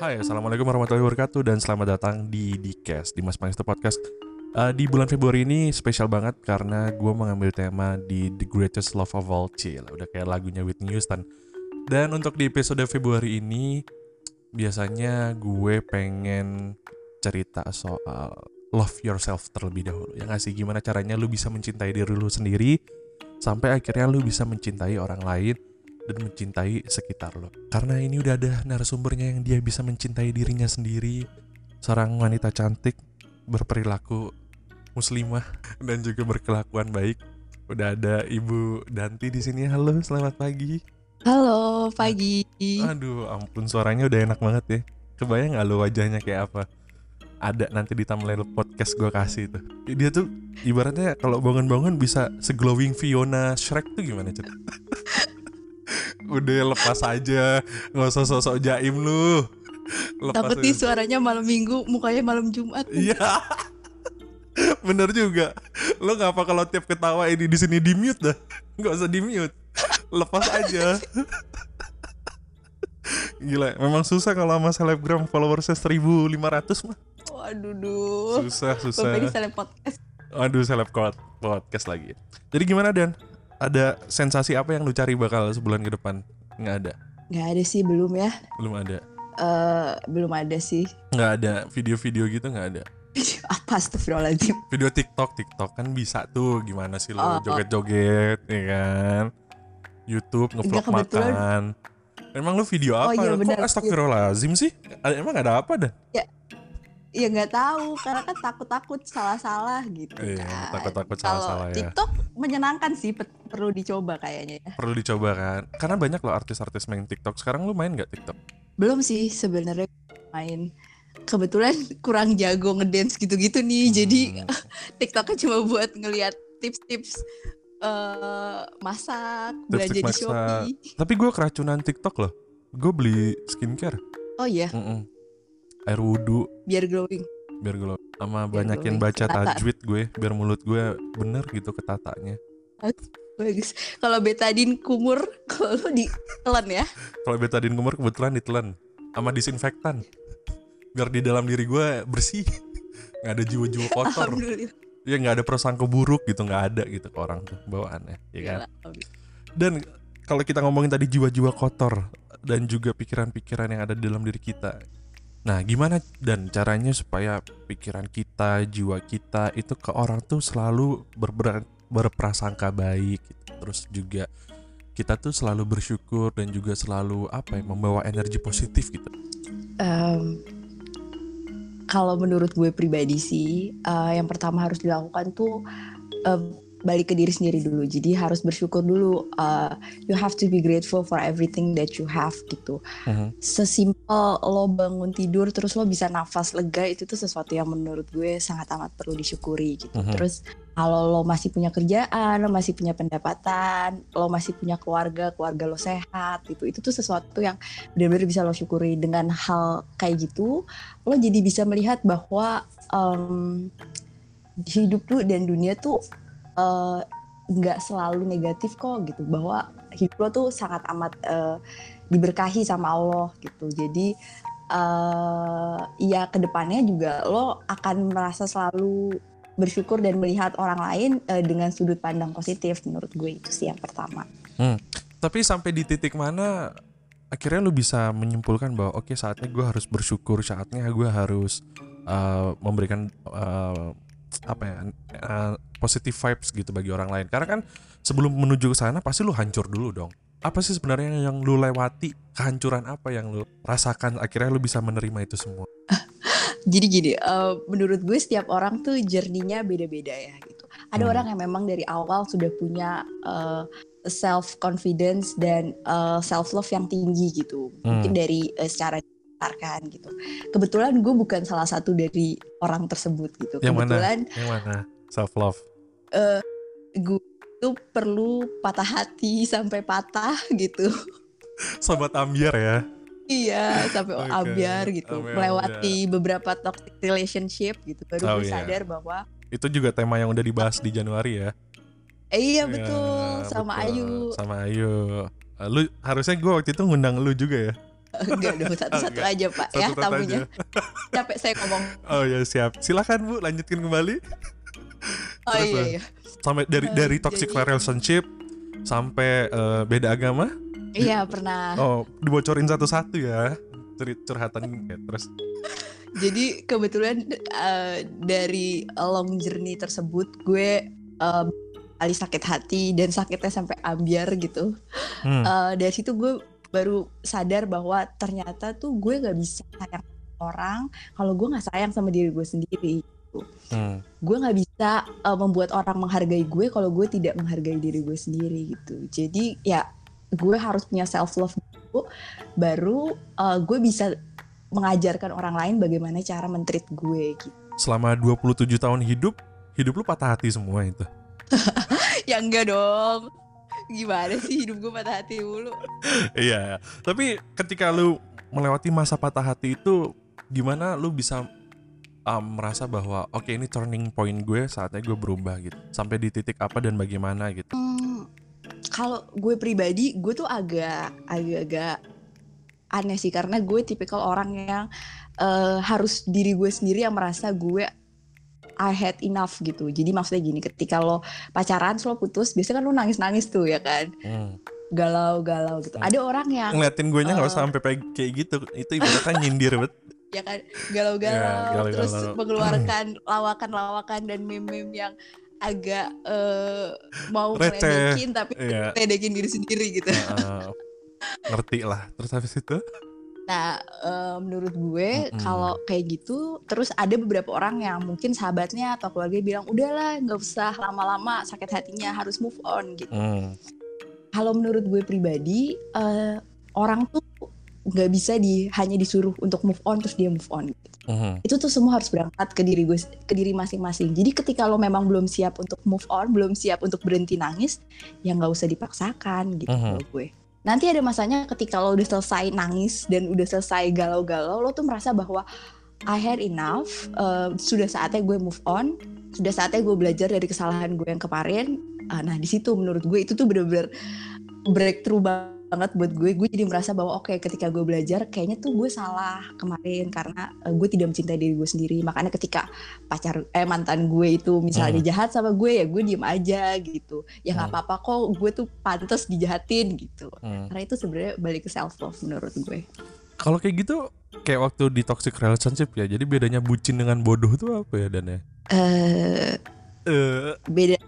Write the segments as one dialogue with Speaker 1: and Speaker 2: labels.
Speaker 1: Hai, Assalamualaikum warahmatullahi wabarakatuh dan selamat datang di Dcast, di Mas Pangista Podcast. Uh, di bulan Februari ini spesial banget karena gue mengambil tema di The Greatest Love of All Chill. Udah kayak lagunya Whitney Houston. Dan untuk di episode Februari ini, biasanya gue pengen cerita soal love yourself terlebih dahulu. Yang ngasih gimana caranya lu bisa mencintai diri lu sendiri, sampai akhirnya lu bisa mencintai orang lain dan mencintai sekitar lo. Karena ini udah ada narasumbernya yang dia bisa mencintai dirinya sendiri, seorang wanita cantik, berperilaku muslimah dan juga berkelakuan baik. Udah ada Ibu Danti di sini. Halo, selamat pagi.
Speaker 2: Halo, pagi.
Speaker 1: Aduh, ampun suaranya udah enak banget ya. Kebayang gak lo wajahnya kayak apa? Ada nanti di thumbnail podcast gue kasih tuh. Dia tuh ibaratnya kalau bangun-bangun bisa seglowing Fiona Shrek tuh gimana cerita? udah lepas aja. Nggak usah sosok jaim lu.
Speaker 2: Lepas tapi suaranya malam minggu mukanya malam jumat.
Speaker 1: Iya. Bener juga. Lo ngapa kalau tiap ketawa ini di sini di mute dah. Nggak usah di mute lepas aja. Gila memang susah kalau sama selebgram followersnya 1500 mah.
Speaker 2: Waduh duh.
Speaker 1: Susah susah.
Speaker 2: Bapak seleb podcast.
Speaker 1: Aduh seleb podcast lagi. Jadi gimana Dan? Ada sensasi apa yang lu cari bakal sebulan ke depan? Nggak ada.
Speaker 2: Nggak ada sih belum ya.
Speaker 1: Belum ada.
Speaker 2: Uh, belum ada sih.
Speaker 1: Nggak ada video-video gitu nggak ada.
Speaker 2: apa astagfirullahaladzim
Speaker 1: Video TikTok TikTok kan bisa tuh gimana sih lo oh, joget-joget ya kan YouTube ngevlog makan Emang lu video oh, apa? Oh, iya, Kok astagfirullahaladzim sih? Emang ada apa dah?
Speaker 2: Ya, ya nggak tahu karena kan takut-takut salah-salah gitu iya,
Speaker 1: kan. takut-takut salah-salah ya.
Speaker 2: TikTok menyenangkan sih perlu dicoba kayaknya ya.
Speaker 1: Perlu dicoba kan. Karena banyak loh artis-artis main TikTok. Sekarang lu main nggak TikTok?
Speaker 2: Belum sih sebenarnya main. Kebetulan kurang jago ngedance gitu-gitu nih. Hmm. Jadi TikToknya cuma buat ngelihat tips-tips uh, masak, tips belanja di Shopee.
Speaker 1: Tapi gue keracunan TikTok loh. Gue beli skincare.
Speaker 2: Oh iya.
Speaker 1: Mm -mm air wudhu.
Speaker 2: Biar glowing.
Speaker 1: Biar glow. Sama biar banyakin glowing. baca tajwid gue biar mulut gue bener gitu ketatanya.
Speaker 2: Bagus. Kalau betadin kumur kalau ditelan ya.
Speaker 1: Kalau betadin kumur kebetulan ditelan sama disinfektan. Biar di dalam diri gue bersih. Nggak ada jiwa-jiwa kotor. Ya nggak ada prasangka buruk gitu nggak ada gitu ke orang tuh bawaannya ya kan? Dan kalau kita ngomongin tadi jiwa-jiwa kotor dan juga pikiran-pikiran yang ada di dalam diri kita Nah, gimana dan caranya supaya pikiran kita, jiwa kita itu ke orang tuh selalu ber berprasangka baik gitu. Terus juga kita tuh selalu bersyukur dan juga selalu apa ya membawa energi positif gitu. Um,
Speaker 2: kalau menurut gue pribadi sih, uh, yang pertama harus dilakukan tuh uh, balik ke diri sendiri dulu. Jadi harus bersyukur dulu. Uh, you have to be grateful for everything that you have gitu. Uh-huh. Sesimpel lo bangun tidur terus lo bisa nafas lega itu tuh sesuatu yang menurut gue sangat amat perlu disyukuri gitu. Uh-huh. Terus kalau lo masih punya kerjaan, lo masih punya pendapatan, lo masih punya keluarga, keluarga lo sehat gitu. Itu tuh sesuatu yang benar-benar bisa lo syukuri dengan hal kayak gitu. Lo jadi bisa melihat bahwa um, hidup tuh dan dunia tuh nggak uh, selalu negatif kok gitu bahwa hidup lo tuh sangat amat uh, diberkahi sama Allah gitu jadi uh, ya ke depannya juga lo akan merasa selalu bersyukur dan melihat orang lain uh, dengan sudut pandang positif menurut gue itu sih yang pertama.
Speaker 1: Hmm. Tapi sampai di titik mana akhirnya lo bisa menyimpulkan bahwa oke okay, saatnya gue harus bersyukur saatnya gue harus uh, memberikan uh, apa ya uh, positive vibes gitu bagi orang lain karena kan sebelum menuju ke sana pasti lu hancur dulu dong apa sih sebenarnya yang lu lewati kehancuran apa yang lu rasakan akhirnya lu bisa menerima itu semua
Speaker 2: jadi gini uh, menurut gue setiap orang tuh jerninya beda-beda ya gitu ada hmm. orang yang memang dari awal sudah punya uh, self confidence dan uh, self love yang tinggi gitu hmm. mungkin dari uh, secara dibesarkan gitu. Kebetulan gue bukan salah satu dari orang tersebut gitu.
Speaker 1: Yang
Speaker 2: Kebetulan
Speaker 1: mana? Yang mana? Self love.
Speaker 2: Uh, gue itu perlu patah hati sampai patah gitu.
Speaker 1: Sobat ambiar ya.
Speaker 2: Iya, sampai okay. ambiar gitu. Ambiar, Melewati ambiar. beberapa toxic relationship gitu baru oh, gue iya. sadar bahwa
Speaker 1: itu juga tema yang udah dibahas di Januari ya.
Speaker 2: Eh, iya betul, ya, sama betul. Ayu.
Speaker 1: Sama Ayu. Lu harusnya gue waktu itu ngundang lu juga ya.
Speaker 2: Enggak dong, satu-satu
Speaker 1: Enggak.
Speaker 2: aja Pak ya
Speaker 1: Satu-satu
Speaker 2: tamunya.
Speaker 1: aja.
Speaker 2: Capek saya ngomong.
Speaker 1: Oh ya siap. Silakan Bu, lanjutkan kembali.
Speaker 2: Oh
Speaker 1: Terus,
Speaker 2: iya
Speaker 1: terus.
Speaker 2: iya.
Speaker 1: Sampai dari
Speaker 2: Eh,
Speaker 1: dari toxic
Speaker 2: jadi-
Speaker 1: relationship sampai eh, beda agama.
Speaker 2: Iya pernah.
Speaker 1: Oh, dibocorin satu-satu ya. Cerit curhatan ya, terus.
Speaker 2: Jadi kebetulan eh, dari long journey tersebut gue eh, kali sakit hati dan sakitnya sampai ambiar gitu.
Speaker 1: Hmm.
Speaker 2: Eh, dari situ gue baru sadar bahwa ternyata tuh gue nggak bisa sayang orang kalau gue nggak sayang sama diri gue sendiri.
Speaker 1: Hmm.
Speaker 2: Gue nggak bisa eh, membuat orang menghargai gue kalau gue tidak menghargai diri gue sendiri gitu. Jadi ya gue harus punya self love dulu, baru eh, gue bisa mengajarkan orang lain bagaimana cara mentreat gue gitu.
Speaker 1: Selama 27 tahun hidup, hidup lu patah hati semua itu.
Speaker 2: ya enggak dong. Gimana sih hidup gue patah hati mulu?
Speaker 1: Iya, tapi ketika lu melewati masa patah hati itu gimana lu bisa um, merasa bahwa oke ini turning point gue saatnya gue berubah gitu. Sampai di titik apa dan bagaimana gitu.
Speaker 2: Hmm, kalau gue pribadi, gue tuh agak agak-agak aneh sih karena gue tipikal orang yang eh, harus diri gue sendiri yang merasa gue I had enough gitu. Jadi maksudnya gini, ketika lo pacaran, lo putus, biasanya kan lo nangis-nangis tuh ya kan,
Speaker 1: Hmm.
Speaker 2: galau-galau gitu.
Speaker 1: Hmm.
Speaker 2: Ada orang yang
Speaker 1: Ngeliatin gue nya nggak
Speaker 2: Eh.
Speaker 1: usah sampai kayak kayak gitu. Itu ibaratnya nyindir bet.
Speaker 2: Ya kan galau-galau,
Speaker 1: galau-galau.
Speaker 2: terus mengeluarkan lawakan-lawakan dan meme-meme yang agak eh, mau ngeledekin tapi
Speaker 1: Iya.
Speaker 2: ngeledekin diri sendiri gitu.
Speaker 1: Heeh. ngerti lah. Terus habis itu?
Speaker 2: Nah, eh, menurut gue
Speaker 1: Mm-mm.
Speaker 2: kalau kayak gitu, terus ada beberapa orang yang mungkin sahabatnya atau keluarga bilang, udahlah nggak usah lama-lama sakit hatinya harus move on gitu.
Speaker 1: Hmm.
Speaker 2: Kalau menurut gue pribadi, eh, orang tuh nggak bisa di hanya disuruh untuk move on terus dia move on.
Speaker 1: Mhm.
Speaker 2: Itu tuh semua harus berangkat ke diri gue, ke diri masing-masing. Jadi ketika lo memang belum siap untuk move on, belum siap untuk berhenti nangis, ya nggak usah dipaksakan gitu kalau gue. Nanti ada masanya ketika lo udah selesai nangis dan udah selesai galau-galau, lo tuh merasa bahwa I had enough, eh, sudah saatnya gue move on, sudah saatnya gue belajar dari kesalahan gue yang kemarin. Ah, nah di situ menurut gue itu tuh bener-bener breakthrough banget buat gue. Gue jadi merasa bahwa oke ketika gue belajar, kayaknya tuh gue salah kemarin karena eh, gue tidak mencintai diri gue sendiri. Makanya ketika pacar eh mantan gue itu misalnya jahat sama gue ya gue diem aja gitu. Ya nggak
Speaker 1: Hmm.
Speaker 2: apa-apa kok, gue tuh pantas dijahatin gitu.
Speaker 1: Hmm.
Speaker 2: Karena itu sebenarnya balik ke self love menurut gue.
Speaker 1: Kalau kayak gitu kayak waktu di toxic relationship ya. Jadi bedanya bucin dengan bodoh tuh apa ya Dan ya?
Speaker 2: Eh
Speaker 1: Eh,
Speaker 2: beda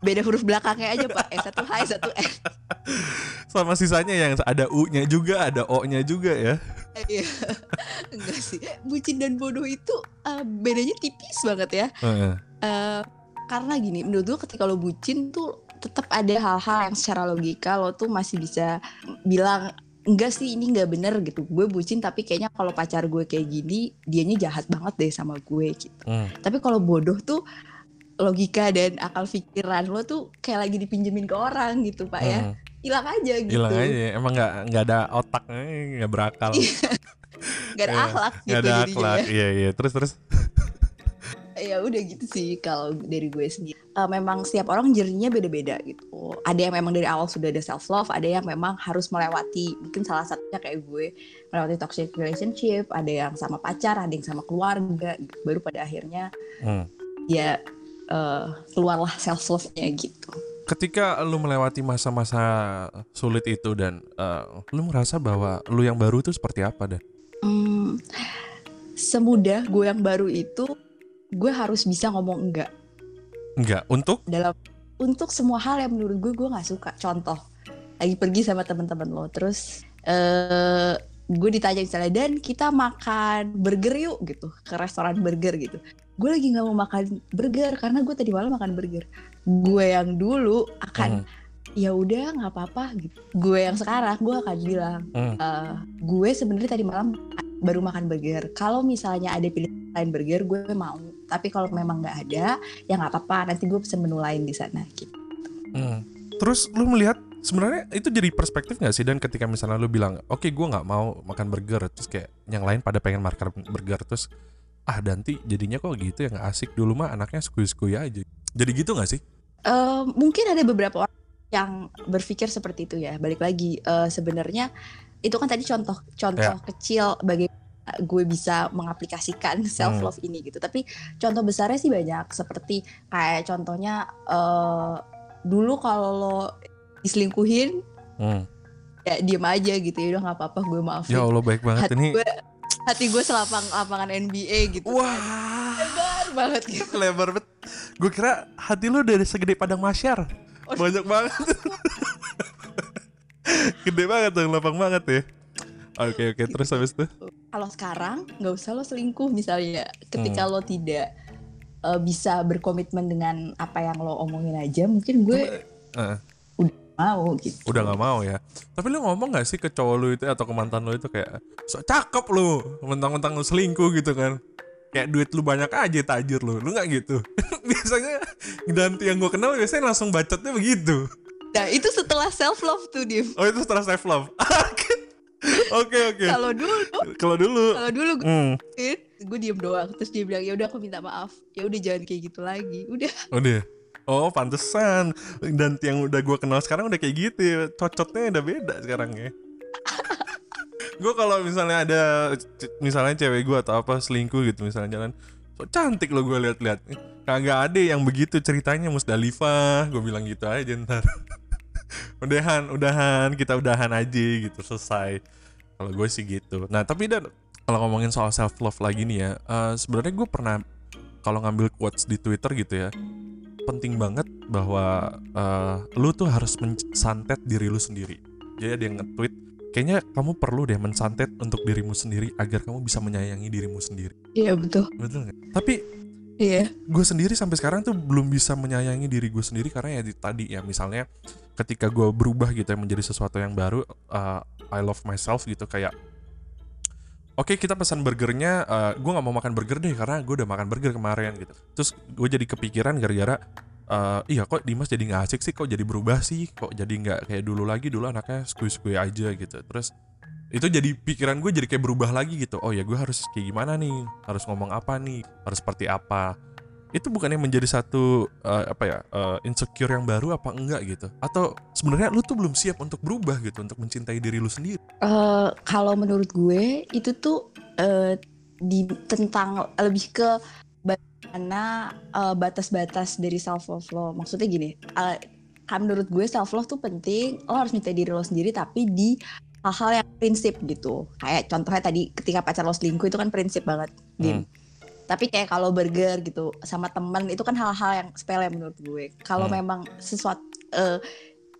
Speaker 2: beda huruf belakangnya aja pak. Eh satu H satu N.
Speaker 1: sama sisanya yang ada U-nya juga, ada O-nya juga ya.
Speaker 2: Iya. Enggak sih. Bucin dan bodoh itu eh, bedanya tipis banget ya. Eh, karena gini, menurut gue ketika lo bucin tuh tetap ada hal-hal yang secara logika lo tuh masih bisa bilang enggak sih ini nggak bener gitu. Gue bucin tapi kayaknya kalau pacar gue kayak gini, dianya jahat banget deh sama gue gitu.
Speaker 1: Hmm.
Speaker 2: Tapi kalau bodoh tuh logika dan akal pikiran lo tuh kayak lagi dipinjemin ke orang gitu pak ya.
Speaker 1: Hmm.
Speaker 2: Hilang aja gitu.
Speaker 1: Hilang aja. Emang nggak nggak ada otak, eh, nggak berakal,
Speaker 2: Gak ada
Speaker 1: Iya,
Speaker 2: akhlak gitu
Speaker 1: nggak ada akhlak.
Speaker 2: ya.
Speaker 1: Iya iya. Terus terus.
Speaker 2: ya udah gitu sih kalau dari gue sendiri Eh, memang setiap orang jerninya beda-beda gitu ada yang memang dari awal sudah ada self love ada yang memang harus melewati mungkin salah satunya kayak gue melewati toxic relationship ada yang sama pacar ada yang sama keluarga gitu. baru pada akhirnya
Speaker 1: Hmm.
Speaker 2: ya eh, keluarlah self love nya gitu
Speaker 1: Ketika lu melewati masa-masa sulit itu dan eh, lu merasa bahwa lu yang baru itu seperti apa dan?
Speaker 2: Hmm, semudah gue yang baru itu gue harus bisa ngomong enggak
Speaker 1: Enggak. Untuk?
Speaker 2: dalam untuk semua hal yang menurut gue gue nggak suka contoh lagi pergi sama teman-teman lo terus eh gue ditanya misalnya dan kita makan burger yuk gitu ke restoran burger gitu gue lagi nggak mau makan burger karena gue tadi malam makan burger. Gue yang dulu akan
Speaker 1: Hmm.
Speaker 2: ya udah nggak apa-apa gitu. Gue yang sekarang gue akan bilang
Speaker 1: Hmm.
Speaker 2: "Eh, gue sebenarnya tadi malam baru makan burger. Kalau misalnya ada pilihan lain burger gue mau. Tapi kalau memang nggak ada ya nggak apa-apa. Nanti gue pesen menu lain di sana gitu.
Speaker 1: Hmm. Terus lu melihat sebenarnya itu jadi perspektif nggak sih? Dan ketika misalnya lu bilang oke gue nggak mau makan burger terus kayak yang lain pada pengen makan burger terus ah nanti jadinya kok gitu ya nggak asik dulu mah anaknya skui-skui aja jadi gitu nggak sih
Speaker 2: Eh, mungkin ada beberapa orang yang berpikir seperti itu ya balik lagi eh, sebenarnya itu kan tadi contoh contoh kecil bagaimana gue bisa mengaplikasikan self love ini gitu. Tapi contoh besarnya sih banyak seperti kayak contohnya eh dulu kalau lo diselingkuhin
Speaker 1: Hmm.
Speaker 2: ya diem aja gitu ya udah nggak apa-apa gue maafin.
Speaker 1: Ya Allah baik banget
Speaker 2: hati
Speaker 1: ini.
Speaker 2: gue hati gue selapang lapangan NBA gitu.
Speaker 1: Wah,
Speaker 2: Lebar banget gitu.
Speaker 1: lebar banget. Gue kira hati lu dari segede padang masyar.
Speaker 2: Oh.
Speaker 1: Banyak banget. Gede banget tuh, lapang banget ya. Oke oke, terus habis itu?
Speaker 2: Kalau sekarang nggak usah lo selingkuh misalnya ketika lo tidak eh, bisa berkomitmen dengan apa yang lo omongin aja mungkin gue
Speaker 1: Eh,
Speaker 2: mau gitu.
Speaker 1: udah nggak mau ya. Tapi lu ngomong gak sih ke cowok lu itu atau ke mantan lu itu kayak so cakep lu, mentang-mentang lu selingkuh gitu kan? Kayak duit lu banyak aja tajir lu, lu nggak gitu? biasanya dan yang gue kenal biasanya langsung bacotnya begitu.
Speaker 2: Nah itu setelah self love tuh Div.
Speaker 1: Oh itu setelah self love. Oke oke.
Speaker 2: Kalau dulu,
Speaker 1: Kalau dulu,
Speaker 2: kalau dulu gue,
Speaker 1: hmm,
Speaker 2: gue diem doang. Terus dia bilang ya udah aku minta maaf. Ya udah jangan kayak gitu lagi. Udah.
Speaker 1: udah. Oh pantesan. Dan yang udah gue kenal sekarang udah kayak gitu. ya. Cocotnya udah beda sekarang ya. gue kalau misalnya ada misalnya cewek gue atau apa selingkuh gitu misalnya jalan so cantik lo gue lihat-lihat kagak ada yang begitu ceritanya Musdalifah gue bilang gitu aja ntar udahan udahan kita udahan aja gitu selesai kalau gue sih gitu nah tapi dan kalau ngomongin soal self love lagi nih ya eh, sebenarnya gue pernah kalau ngambil quotes di Twitter gitu ya penting banget bahwa eh, lu tuh harus mensantet diri lu sendiri jadi ada yang nge-tweet kayaknya kamu perlu deh mensantet untuk dirimu sendiri agar kamu bisa menyayangi dirimu sendiri
Speaker 2: Iya betul.
Speaker 1: betul nggak tapi
Speaker 2: Iya.
Speaker 1: gue sendiri sampai sekarang tuh belum bisa menyayangi diri gue sendiri karena ya di- tadi ya misalnya ketika gue berubah gitu ya menjadi sesuatu yang baru uh, I love myself gitu kayak oke kita pesan burgernya uh, gue nggak mau makan burger deh karena gue udah makan burger kemarin gitu. Terus gue jadi kepikiran gara-gara uh, iya kok Dimas jadi nggak asik sih kok jadi berubah sih kok jadi nggak kayak dulu lagi dulu anaknya skui-skui aja gitu. Terus itu jadi pikiran gue jadi kayak berubah lagi gitu. Oh ya gue harus kayak gimana nih? Harus ngomong apa nih? Harus seperti apa itu bukannya menjadi satu eh, apa ya eh, insecure yang baru apa enggak gitu atau sebenarnya lu tuh belum siap untuk berubah gitu untuk mencintai diri lu sendiri
Speaker 2: Eh, kalau menurut gue itu tuh eh, di tentang lebih ke bagaimana eh, batas-batas dari self love lo. Maksudnya gini, kan menurut gue self love tuh penting. Lo harus minta diri lo sendiri tapi di hal-hal yang prinsip gitu. Kayak contohnya tadi ketika pacar lo selingkuh itu kan prinsip banget.
Speaker 1: Hmm.
Speaker 2: Tapi kayak kalau burger gitu sama teman itu kan hal-hal yang sepele menurut gue. Kalau
Speaker 1: Hmm.
Speaker 2: memang sesuatu eh,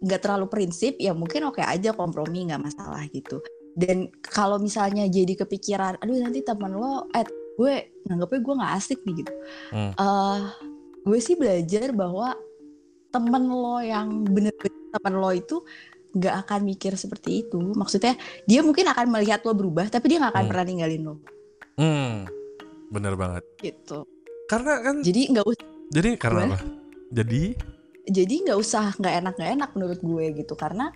Speaker 2: nggak terlalu prinsip ya mungkin oke aja kompromi nggak masalah gitu dan kalau misalnya jadi kepikiran aduh nanti teman lo eh gue nganggapnya gue nggak asik nih gitu
Speaker 1: Hmm.
Speaker 2: Eh, gue sih belajar bahwa temen lo yang bener-bener temen lo itu nggak akan mikir seperti itu maksudnya dia mungkin akan melihat lo berubah tapi dia nggak akan
Speaker 1: Hmm.
Speaker 2: pernah ninggalin lo
Speaker 1: hmm bener banget.
Speaker 2: Gitu.
Speaker 1: Karena kan
Speaker 2: jadi nggak usah
Speaker 1: jadi karena
Speaker 2: Gimana?
Speaker 1: apa? Jadi?
Speaker 2: Jadi nggak usah nggak enak nggak enak menurut gue gitu. Karena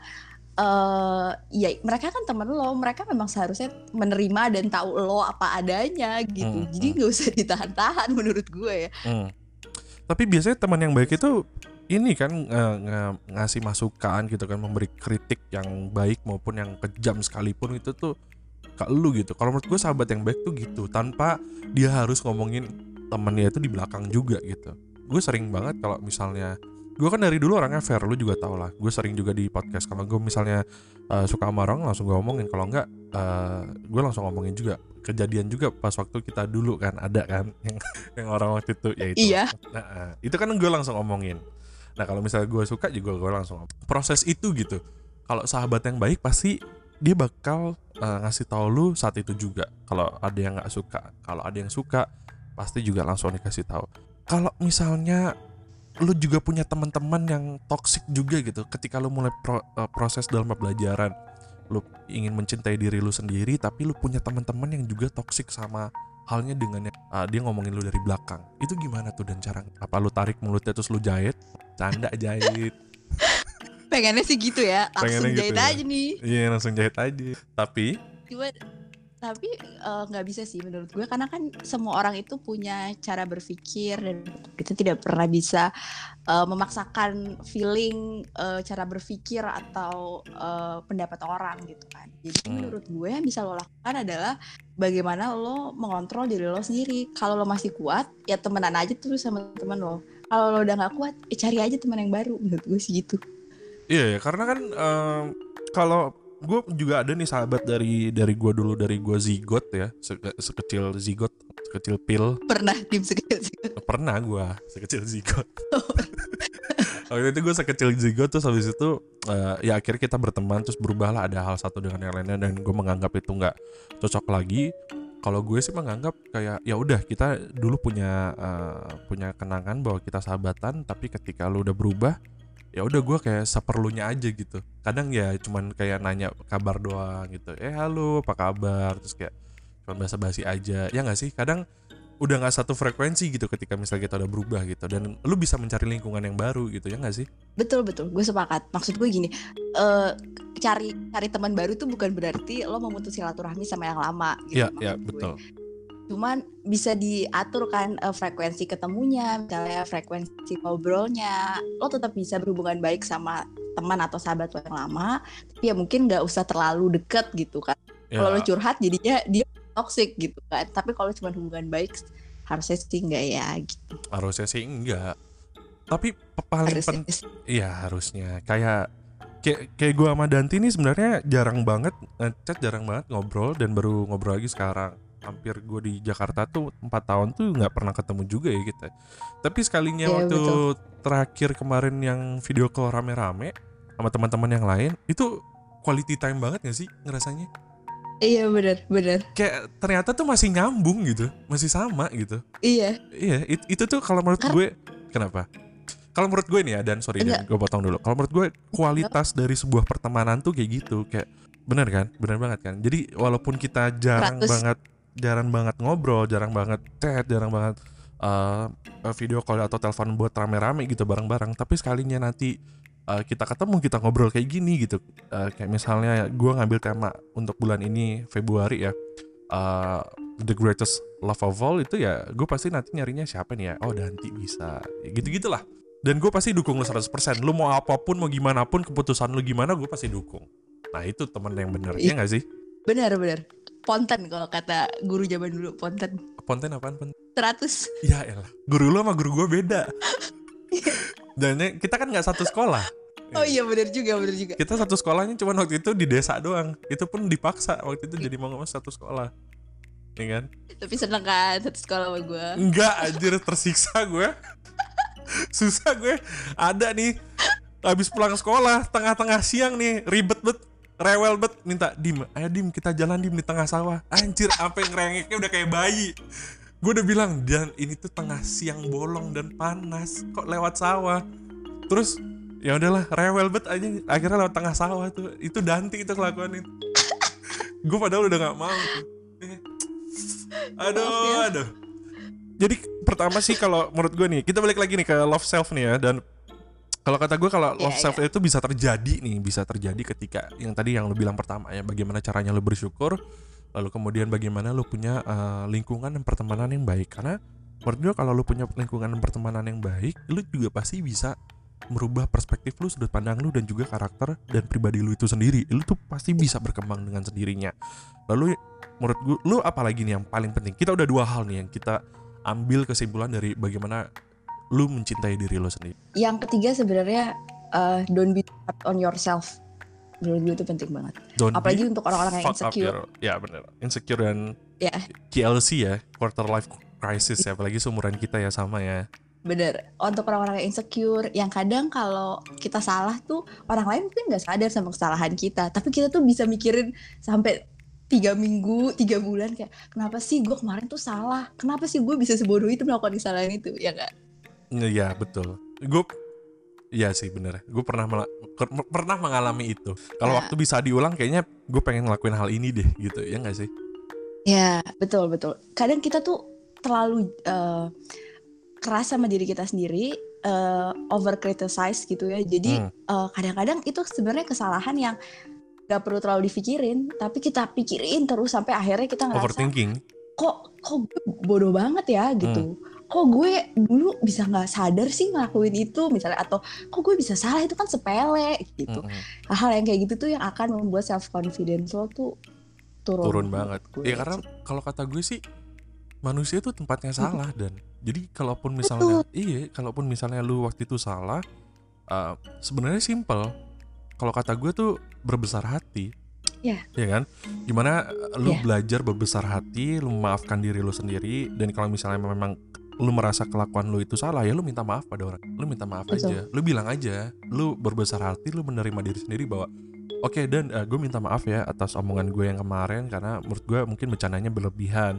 Speaker 2: eh ya mereka kan temen lo mereka memang seharusnya menerima dan tahu lo apa adanya gitu.
Speaker 1: Hmm,
Speaker 2: jadi
Speaker 1: hmm.
Speaker 2: nggak usah ditahan-tahan menurut gue ya.
Speaker 1: Hmm. Tapi biasanya teman yang baik itu ini kan nge- nge- ngasih masukan gitu kan, memberi kritik yang baik maupun yang kejam sekalipun itu tuh ke lu gitu. Kalau menurut gue sahabat yang baik tuh gitu, tanpa dia harus ngomongin temennya itu di belakang juga gitu. Gue sering banget kalau misalnya gue kan dari dulu orangnya fair, lu juga tau lah. Gue sering juga di podcast kalau gue misalnya uh, suka sama orang langsung gue ngomongin, kalau enggak uh, gue langsung ngomongin juga. Kejadian juga pas waktu kita dulu kan ada kan yang yang orang waktu itu ya itu.
Speaker 2: Iya.
Speaker 1: Nah, eh, itu kan gue langsung ngomongin. Nah, kalau misalnya gue suka juga gue langsung. Proses itu gitu. Kalau sahabat yang baik pasti dia bakal eh, ngasih tahu lu saat itu juga. Kalau ada yang nggak suka, kalau ada yang suka pasti juga langsung dikasih tahu. Kalau misalnya lu juga punya teman-teman yang toxic juga gitu ketika lu mulai pro- eh, proses dalam pembelajaran lu ingin mencintai diri lu sendiri tapi lu punya teman-teman yang juga toxic sama halnya dengan ah, dia ngomongin lu dari belakang itu gimana tuh dan cara apa lu tarik mulutnya terus lu jahit canda jahit
Speaker 2: pengennya sih gitu ya. Langsung
Speaker 1: Pengennya gitu
Speaker 2: jahit
Speaker 1: ya.
Speaker 2: aja nih.
Speaker 1: Iya langsung jahit aja. Tapi
Speaker 2: cuma tapi eh, nggak bisa sih menurut gue. Karena kan semua orang itu punya cara berpikir dan kita tidak pernah bisa eh, memaksakan feeling eh, cara berpikir atau eh, pendapat orang gitu kan. Jadi
Speaker 1: Hmm.
Speaker 2: menurut gue yang bisa lo lakukan adalah bagaimana lo mengontrol diri lo sendiri. Kalau lo masih kuat ya temenan aja terus sama temen lo. Kalau lo udah nggak kuat ya cari aja teman yang baru. Menurut gue sih gitu
Speaker 1: Iya ya, karena kan em, kalau gue juga ada nih sahabat dari dari gue dulu dari gue zigot ya, seke- sekecil zigot, sekecil pil.
Speaker 2: pernah tim sekecil
Speaker 1: Pernah gue sekecil zigot. Waktu itu gue sekecil zigot terus habis itu eh, ya akhirnya kita berteman terus berubahlah ada hal satu dengan yang lainnya dan gue menganggap itu nggak cocok lagi. Kalau gue sih menganggap kayak ya udah kita dulu punya eh, punya kenangan bahwa kita sahabatan tapi ketika lu udah berubah ya udah gue kayak seperlunya aja gitu. Kadang ya cuman kayak nanya kabar doang gitu. Eh halo apa kabar? Terus kayak cuman basa basi aja. Ya nggak sih? Kadang udah nggak satu frekuensi gitu ketika misalnya kita udah berubah gitu. Dan lu bisa mencari lingkungan yang baru gitu ya nggak sih?
Speaker 2: Betul betul, gue sepakat. Maksud gue gini, eh cari cari teman baru itu bukan berarti lo memutus silaturahmi sama yang lama. Gitu,
Speaker 1: Iya
Speaker 2: maksud
Speaker 1: iya
Speaker 2: gue. Cuman bisa diatur kan eh, frekuensi ketemunya, misalnya frekuensi ngobrolnya. Lo tetap bisa berhubungan baik sama teman atau sahabat lo yang lama, tapi ya mungkin nggak usah terlalu deket gitu kan.
Speaker 1: ya,
Speaker 2: Kalau lo curhat jadinya dia toxic gitu kan. Tapi kalau cuma hubungan baik harusnya sih nggak ya gitu.
Speaker 1: harusnya sih enggak tapi paling
Speaker 2: Harusnya sih.
Speaker 1: Iya harusnya kayak kayak kayak gue sama Danti nih sebenarnya jarang banget ngechat jarang banget ngobrol dan baru ngobrol lagi sekarang hampir gue di Jakarta tuh empat tahun tuh nggak pernah ketemu juga ya kita tapi sekalinya
Speaker 2: Iya,
Speaker 1: waktu
Speaker 2: betul.
Speaker 1: terakhir kemarin yang video call rame-rame sama teman-teman yang lain itu quality time banget gak sih ngerasanya
Speaker 2: Iya benar benar.
Speaker 1: kayak ternyata tuh masih nyambung gitu masih sama gitu
Speaker 2: Iya.
Speaker 1: Iya, it- itu tuh kalau menurut
Speaker 2: Karena-
Speaker 1: gue kenapa? Kalau menurut gue nih ya, dan sorry dan gue potong dulu. Kalau menurut gue kualitas dari sebuah pertemanan tuh kayak gitu, kayak bener kan, bener banget kan. Jadi walaupun kita jarang
Speaker 2: 100.
Speaker 1: banget, jarang banget ngobrol, jarang banget chat, jarang banget uh, video call atau telepon buat rame-rame gitu bareng-bareng, tapi sekalinya nanti uh, kita ketemu, kita ngobrol kayak gini gitu. Uh, kayak misalnya gue ngambil tema untuk bulan ini Februari ya. uh, the greatest love of all itu ya gue pasti nanti nyarinya siapa nih ya oh Danti bisa ya, gitu gitulah dan gue pasti dukung lu 100% lu mau apa pun mau gimana pun keputusan lu gimana gue pasti dukung nah itu temen yang bener
Speaker 2: Iya.
Speaker 1: ya gak sih
Speaker 2: Benar benar. Ponten kalau kata guru zaman dulu ponten.
Speaker 1: konten apaan Pon?
Speaker 2: 100.
Speaker 1: ya elah guru lu sama guru gue beda dan ya, kita kan nggak satu sekolah
Speaker 2: Oh iya benar juga benar juga.
Speaker 1: kita satu sekolahnya cuma waktu itu di desa doang itu pun dipaksa waktu itu jadi mau nggak mau satu sekolah ya kan
Speaker 2: Tapi seneng kan satu sekolah sama gue.
Speaker 1: Enggak anjir tersiksa gue Susah gue Ada nih Habis pulang sekolah Tengah-tengah siang nih Ribet bet Rewel bet Minta Dim Ayo Dim kita jalan Dim di tengah sawah. Anjir sampai ngerengeknya udah kayak bayi. Gue udah bilang Dan ini tuh tengah siang bolong dan panas Kok lewat sawah? Terus ya udahlah rewel bet aja. Akhirnya lewat tengah sawah tuh itu Danti itu kelakuan itu gue padahal udah nggak mau tuh. Eh. aduh
Speaker 2: ya.
Speaker 1: aduh. Jadi pertama sih kalau menurut gue nih kita balik lagi nih ke love self nih ya dan kalau kata gue kalau
Speaker 2: Iya,
Speaker 1: love self itu bisa terjadi nih bisa terjadi ketika yang tadi yang lu bilang pertama ya bagaimana caranya lu bersyukur lalu kemudian bagaimana lu punya eh, lingkungan dan pertemanan yang baik. Karena menurut gue kalau lu punya lingkungan dan pertemanan yang baik lu juga pasti bisa merubah perspektif lu sudut pandang lu dan juga karakter dan pribadi lu itu sendiri. Lu tuh pasti bisa berkembang dengan sendirinya. Lalu menurut gue lu apalagi nih yang paling penting? Kita udah dua hal nih yang kita ambil kesimpulan dari bagaimana lu mencintai diri lu sendiri
Speaker 2: Yang ketiga sebenarnya uh, don't be hard on yourself. Menurut gue itu penting banget.
Speaker 1: Don't
Speaker 2: Apalagi
Speaker 1: be
Speaker 2: untuk orang-orang yang insecure.
Speaker 1: your- ya bener insecure dan
Speaker 2: Ya.
Speaker 1: KLC ya quarter life crisis ya apalagi seumuran kita ya sama ya
Speaker 2: Bener. Untuk orang-orang yang insecure, yang kadang kalau kita salah tuh orang lain mungkin nggak sadar sama kesalahan kita, tapi kita tuh bisa mikirin sampai tiga minggu, tiga bulan kayak kenapa sih gue kemarin tuh salah, kenapa sih gue bisa sebodoh itu melakukan kesalahan itu, ya nggak?
Speaker 1: Iya betul. Gue Iya sih bener. Gue pernah pernah mengalami itu. Kalau
Speaker 2: Ya.
Speaker 1: waktu bisa diulang, kayaknya gue pengen ngelakuin hal ini deh, gitu ya nggak sih?
Speaker 2: Ya betul betul. Kadang kita tuh terlalu eh, keras sama diri kita sendiri, eh, over criticize gitu ya. Jadi
Speaker 1: Hmm.
Speaker 2: eh, kadang-kadang itu sebenarnya kesalahan yang nggak perlu terlalu dipikirin tapi kita pikirin terus sampai akhirnya kita ngerasa
Speaker 1: overthinking
Speaker 2: kok kok gue bodoh banget ya gitu kok gue dulu bisa nggak sadar sih ngelakuin itu misalnya atau kok gue bisa salah itu kan sepele gitu.
Speaker 1: Mm-mm.
Speaker 2: hal-hal yang kayak gitu tuh yang akan membuat self confidence lo tuh turun
Speaker 1: turun banget.
Speaker 2: Gue
Speaker 1: ya karena kalau kata gue sih manusia tuh tempatnya salah dan. Jadi kalaupun misalnya iya kalaupun misalnya lu waktu itu salah uh, sebenarnya simple. Kalau kata gue tuh berbesar hati.
Speaker 2: Iya.
Speaker 1: ya kan? Gimana uh, lu
Speaker 2: Iya.
Speaker 1: belajar berbesar hati lu memaafkan diri lu sendiri dan kalau misalnya memang lu merasa kelakuan lu itu salah ya lu minta maaf pada orang. Lu minta maaf
Speaker 2: Betul.
Speaker 1: aja. Lu bilang aja lu berbesar hati lu menerima diri sendiri bahwa oke dan gue minta maaf ya atas omongan gue yang kemarin karena menurut gue mungkin bercandanya berlebihan.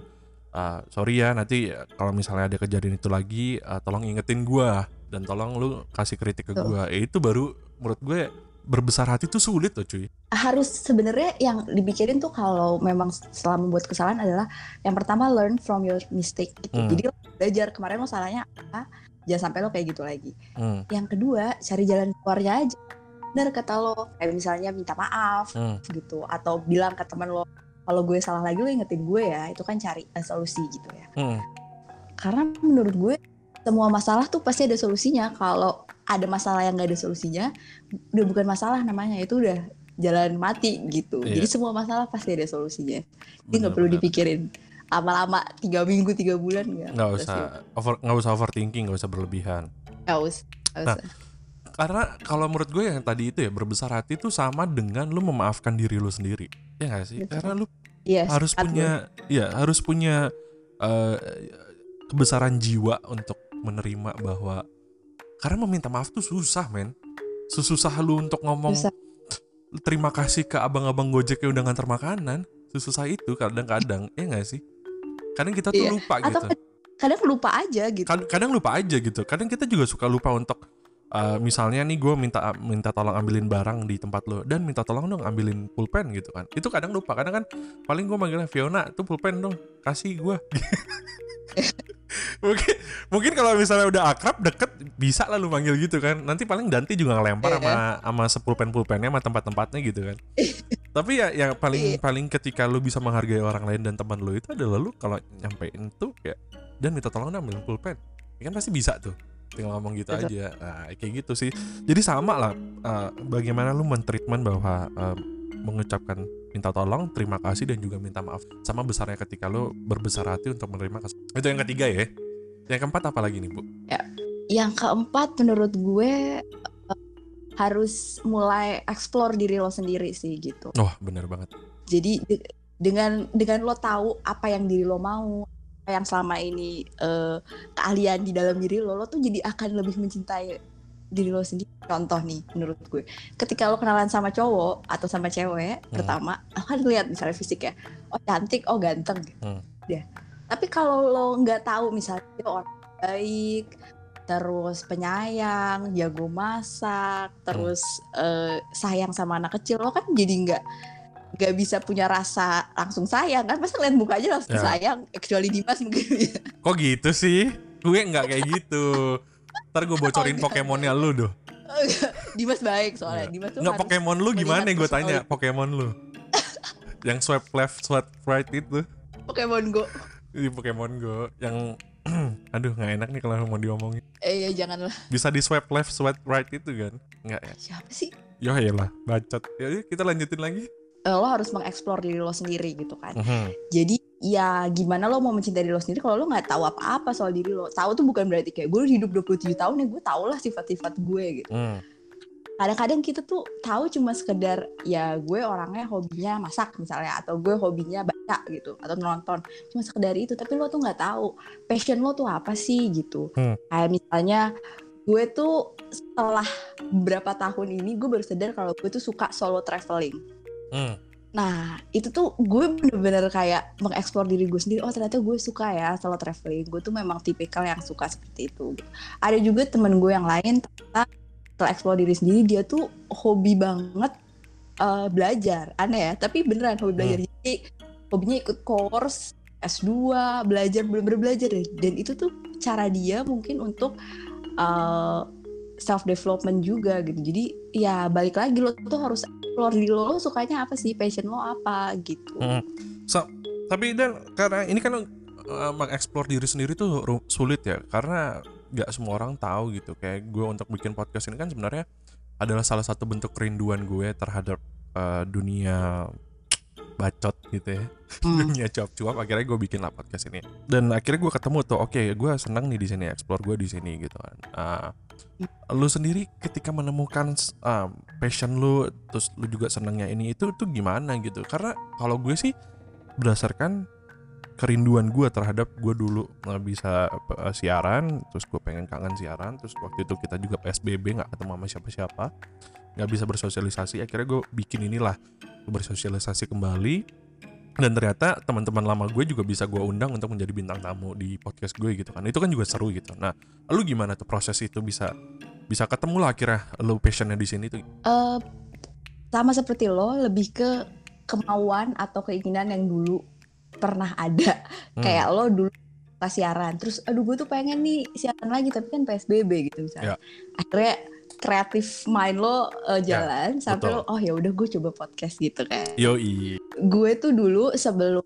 Speaker 1: Uh, sorry ya nanti uh, kalau misalnya ada kejadian itu lagi uh, tolong ingetin gue dan tolong lu kasih kritik ke gue ya, itu baru menurut gue berbesar hati tuh sulit loh cuy
Speaker 2: harus sebenarnya yang dipikirin tuh kalau memang setelah membuat kesalahan adalah yang pertama learn from your mistake gitu.
Speaker 1: Hmm.
Speaker 2: Jadi lo belajar kemarin lo salahnya apa, jangan sampai lo kayak gitu lagi.
Speaker 1: Hmm,
Speaker 2: Yang kedua cari jalan keluarnya aja. Bener kata lo, kayak misalnya minta maaf
Speaker 1: hmm,
Speaker 2: gitu atau bilang ke teman lo kalau gue salah lagi lo ingetin gue ya, itu kan cari eh, solusi gitu ya.
Speaker 1: hmm.
Speaker 2: Karena menurut gue semua masalah tuh pasti ada solusinya. Kalau ada masalah yang gak ada solusinya, udah bukan masalah namanya, itu udah jalan mati gitu.
Speaker 1: Iya.
Speaker 2: Jadi semua masalah pasti ada solusinya. Jadi nggak perlu
Speaker 1: bener.
Speaker 2: dipikirin lama-lama tiga minggu tiga bulan nggak
Speaker 1: nggak usah over nggak usah overthinking nggak usah berlebihan
Speaker 2: nggak usah nggak
Speaker 1: Nah,
Speaker 2: usah.
Speaker 1: karena kalau menurut gue yang tadi itu ya berbesar hati itu sama dengan lu memaafkan diri lu sendiri ya nggak sih
Speaker 2: Betul.
Speaker 1: karena lu
Speaker 2: Yes,
Speaker 1: harus
Speaker 2: sepakat
Speaker 1: punya ya harus punya eh, kebesaran jiwa untuk menerima bahwa karena meminta maaf tuh susah men. Susah lu untuk ngomong
Speaker 2: Susah.
Speaker 1: terima kasih ke abang-abang gojek yang udah nganter makanan. Sesusah itu kadang-kadang ya nggak sih? Kadang kita tuh
Speaker 2: Iya.
Speaker 1: lupa
Speaker 2: Atau
Speaker 1: gitu.
Speaker 2: kad- kadang lupa aja gitu.
Speaker 1: Kad- kadang lupa aja gitu. Kadang kita juga suka lupa untuk uh, misalnya nih gue minta minta tolong ambilin barang di tempat lo dan minta tolong dong ambilin pulpen gitu kan. Itu kadang lupa. Kadang kan paling gue manggilnya Fiona tuh pulpen dong kasih gue mungkin mungkin kalau misalnya udah akrab deket bisa lah lu manggil gitu kan nanti paling Danti juga ngelempar
Speaker 2: Iya.
Speaker 1: sama sama sepulpen pulpennya sama tempat-tempatnya gitu kan tapi ya yang paling
Speaker 2: Iya.
Speaker 1: paling ketika lu bisa menghargai orang lain dan teman lu itu adalah lu kalau nyampein tuh ya dan minta tolong ambilin pulpen ya kan pasti bisa tuh tinggal ngomong gitu
Speaker 2: Betul.
Speaker 1: aja nah, kayak gitu sih jadi sama lah uh, bagaimana lu mentreatment bahwa um, mengucapkan minta tolong terima kasih dan juga minta maaf sama besarnya ketika lu berbesar hati untuk menerima kes- itu yang ketiga ya. Yang keempat apa lagi nih bu?
Speaker 2: Yang keempat menurut gue eh, harus mulai explore diri lo sendiri sih gitu.
Speaker 1: wah bener banget.
Speaker 2: Jadi de- dengan dengan lo tahu apa yang diri lo mau, apa yang selama ini eh, keahlian di dalam diri lo, lo tuh jadi akan lebih mencintai diri lo sendiri. Contoh nih menurut gue, ketika lo kenalan sama cowok atau sama cewek,
Speaker 1: Hmm.
Speaker 2: pertama lo kan lihat misalnya fisik ya, oh cantik, oh ganteng,
Speaker 1: Hmm.
Speaker 2: ya. Tapi kalau lo nggak tahu misalnya dia orang baik, terus penyayang, jago masak, terus eh, sayang sama anak kecil, lo kan jadi nggak nggak bisa punya rasa langsung sayang kan pasti lihat muka aja langsung
Speaker 1: Ya.
Speaker 2: sayang kecuali Dimas mungkin ya.
Speaker 1: kok gitu sih gue nggak kayak gitu ntar gue bocorin
Speaker 2: Oh.
Speaker 1: Pokemonnya lu doh.
Speaker 2: Dimas baik soalnya. Dimas tuh
Speaker 1: nggak Pokemon lu gimana gue tanya. Pokemon lu. Yang swipe left swipe right itu.
Speaker 2: Pokemon Go.
Speaker 1: Di Pokemon Go. Yang aduh nggak enak nih kalau mau diomongin.
Speaker 2: Eh ya janganlah.
Speaker 1: Bisa di swipe left swipe right itu kan? Nggak ya?
Speaker 2: Siapa sih?
Speaker 1: Ya lah bacot. Ya kita lanjutin lagi
Speaker 2: Eh, lo harus mengeksplor diri lo sendiri gitu kan
Speaker 1: Mhm.
Speaker 2: jadi ya gimana lo mau mencintai diri lo sendiri kalau lo nggak tahu apa-apa soal diri lo tahu tuh bukan berarti kayak gue hidup 27 tahun ya gue tau lah sifat-sifat gue gitu
Speaker 1: Hmm.
Speaker 2: kadang-kadang kita tuh tahu cuma sekedar ya gue orangnya hobinya masak misalnya atau gue hobinya baca gitu atau nonton cuma sekedar itu tapi lo tuh nggak tahu passion lo tuh apa sih gitu
Speaker 1: Hmm.
Speaker 2: kayak misalnya gue tuh setelah beberapa tahun ini gue baru sadar kalau gue tuh suka solo traveling
Speaker 1: Hmm.
Speaker 2: Nah, itu tuh gue bener-bener kayak mengeksplor diri gue sendiri. Oh, ternyata gue suka ya solo traveling. Gue tuh memang tipikal yang suka seperti itu. gitu. Ada juga temen gue yang lain, setelah eksplor diri sendiri, dia tuh hobi banget eh, belajar. Aneh ya, tapi beneran hobi belajar. Jadi, hobinya ikut course, S2, belajar, bener-bener belajar. Dan itu tuh cara dia mungkin untuk eh, self development juga gitu. Jadi ya balik lagi lo tuh harus explore di lo, lo sukanya apa sih? Passion lo apa? Gitu.
Speaker 1: Hmm. So, tapi dan karena ini kan uh, mengeksplor diri sendiri tuh sulit ya. Karena nggak semua orang tahu gitu. Kayak gue untuk bikin podcast ini kan sebenarnya adalah salah satu bentuk kerinduan gue terhadap uh, dunia bacot gitu ya.
Speaker 2: Hmm.
Speaker 1: dunia cuap-cuap. Akhirnya gue bikin lah podcast ini. Dan akhirnya gue ketemu tuh oke gue senang nih di sini explore gue di sini gitu kan. Ah, lu sendiri ketika menemukan um, passion lu terus lu juga senangnya ini itu tuh gimana gitu? Karena kalau gue sih berdasarkan kerinduan gue terhadap gue dulu nggak bisa uh, siaran terus gue pengen kangen siaran terus waktu itu kita juga psbb nggak ketemu sama siapa-siapa nggak bisa bersosialisasi akhirnya gue bikin inilah bersosialisasi kembali dan ternyata teman-teman lama gue juga bisa gue undang untuk menjadi bintang tamu di podcast gue gitu kan. Itu kan juga seru gitu. Nah lu gimana tuh proses itu bisa bisa ketemu lah akhirnya lu passionnya di sini tuh?
Speaker 2: Eh, sama seperti lo lebih ke kemauan atau keinginan yang dulu pernah ada.
Speaker 1: Hmm.
Speaker 2: kayak lo dulu pas siaran terus aduh gue tuh pengen nih siaran lagi tapi kan psbb gitu misalnya.
Speaker 1: Ya.
Speaker 2: akhirnya kreatif mind lo eh, jalan sampai
Speaker 1: betul.
Speaker 2: lo oh ya udah gue coba podcast gitu kan.
Speaker 1: Yoi.
Speaker 2: Gue tuh dulu sebelum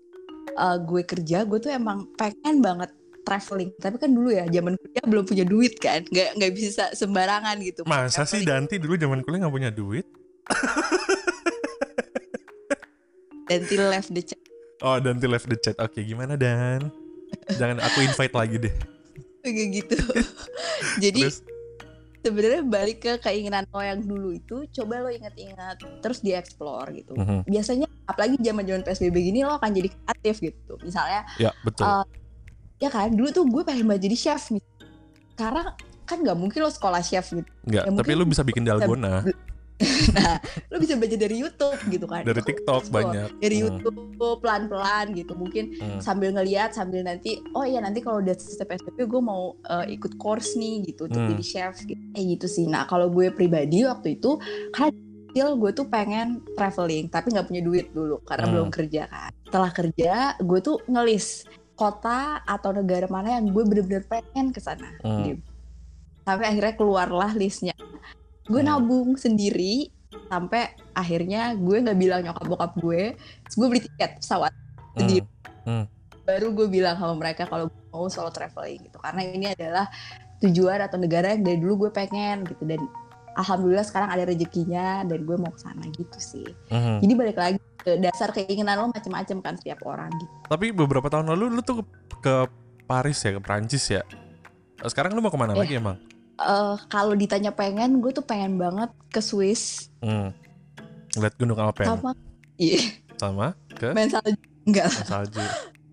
Speaker 2: uh, gue kerja gue tuh emang pengen banget traveling. Tapi kan dulu ya zaman kuliah belum punya duit kan. Nggak nggak bisa sembarangan gitu.
Speaker 1: Masa sih
Speaker 2: Traveling.
Speaker 1: Danti dulu zaman kuliah nggak punya duit?
Speaker 2: Danti left the chat.
Speaker 1: Oh Danti left the chat. Oke gimana Dan? Jangan aku invite lagi deh.
Speaker 2: Kayak gitu. Jadi
Speaker 1: terus
Speaker 2: sebenarnya balik ke keinginan lo yang dulu itu coba lo ingat-ingat terus dieksplor gitu.
Speaker 1: Mhm.
Speaker 2: biasanya apalagi zaman zaman psbb gini lo akan jadi kreatif gitu. Misalnya
Speaker 1: ya betul.
Speaker 2: Uh, ya kan dulu tuh gue pengen banget jadi chef nih sekarang kan nggak mungkin lo sekolah chef gitu.
Speaker 1: Nggak
Speaker 2: ya
Speaker 1: tapi lu bisa bikin dalgona
Speaker 2: nah lo bisa belajar dari YouTube gitu kan
Speaker 1: dari TikTok banyak
Speaker 2: dari
Speaker 1: Hmm.
Speaker 2: YouTube pelan-pelan gitu mungkin
Speaker 1: Hmm.
Speaker 2: sambil ngeliat sambil nanti oh iya nanti kalau udah selesai PSBB gue mau uh, ikut course nih gitu untuk
Speaker 1: Hmm.
Speaker 2: jadi chef gitu kayak gitu sih nah kalau gue pribadi waktu itu karena kecil gue tuh pengen traveling tapi nggak punya duit dulu karena
Speaker 1: Hmm.
Speaker 2: belum kerja kan setelah kerja gue tuh ngelis kota atau negara mana yang gue bener-bener pengen ke sana
Speaker 1: Hmm.
Speaker 2: gitu. sampai akhirnya keluarlah listnya gue
Speaker 1: Hmm.
Speaker 2: nabung sendiri sampai akhirnya gue nggak bilang nyokap bokap gue terus gue beli tiket pesawat
Speaker 1: Hmm.
Speaker 2: sendiri
Speaker 1: Hmm.
Speaker 2: baru gue bilang sama mereka kalau gue mau solo traveling gitu karena ini adalah tujuan atau negara yang dari dulu gue pengen gitu dan alhamdulillah sekarang ada rezekinya dan gue mau ke sana gitu sih
Speaker 1: Mhm.
Speaker 2: jadi balik lagi ke dasar keinginan lo macam-macam kan setiap orang gitu
Speaker 1: Tapi beberapa tahun lalu lu tuh ke, ke Paris ya, ke Prancis ya. Sekarang lu mau ke mana
Speaker 2: Iya.
Speaker 1: lagi emang?
Speaker 2: Eh, kalau ditanya pengen gue tuh pengen banget ke Swiss
Speaker 1: Hmm. Lihat Gunung Alpen
Speaker 2: sama iya
Speaker 1: sama ke
Speaker 2: main salju enggak
Speaker 1: salju.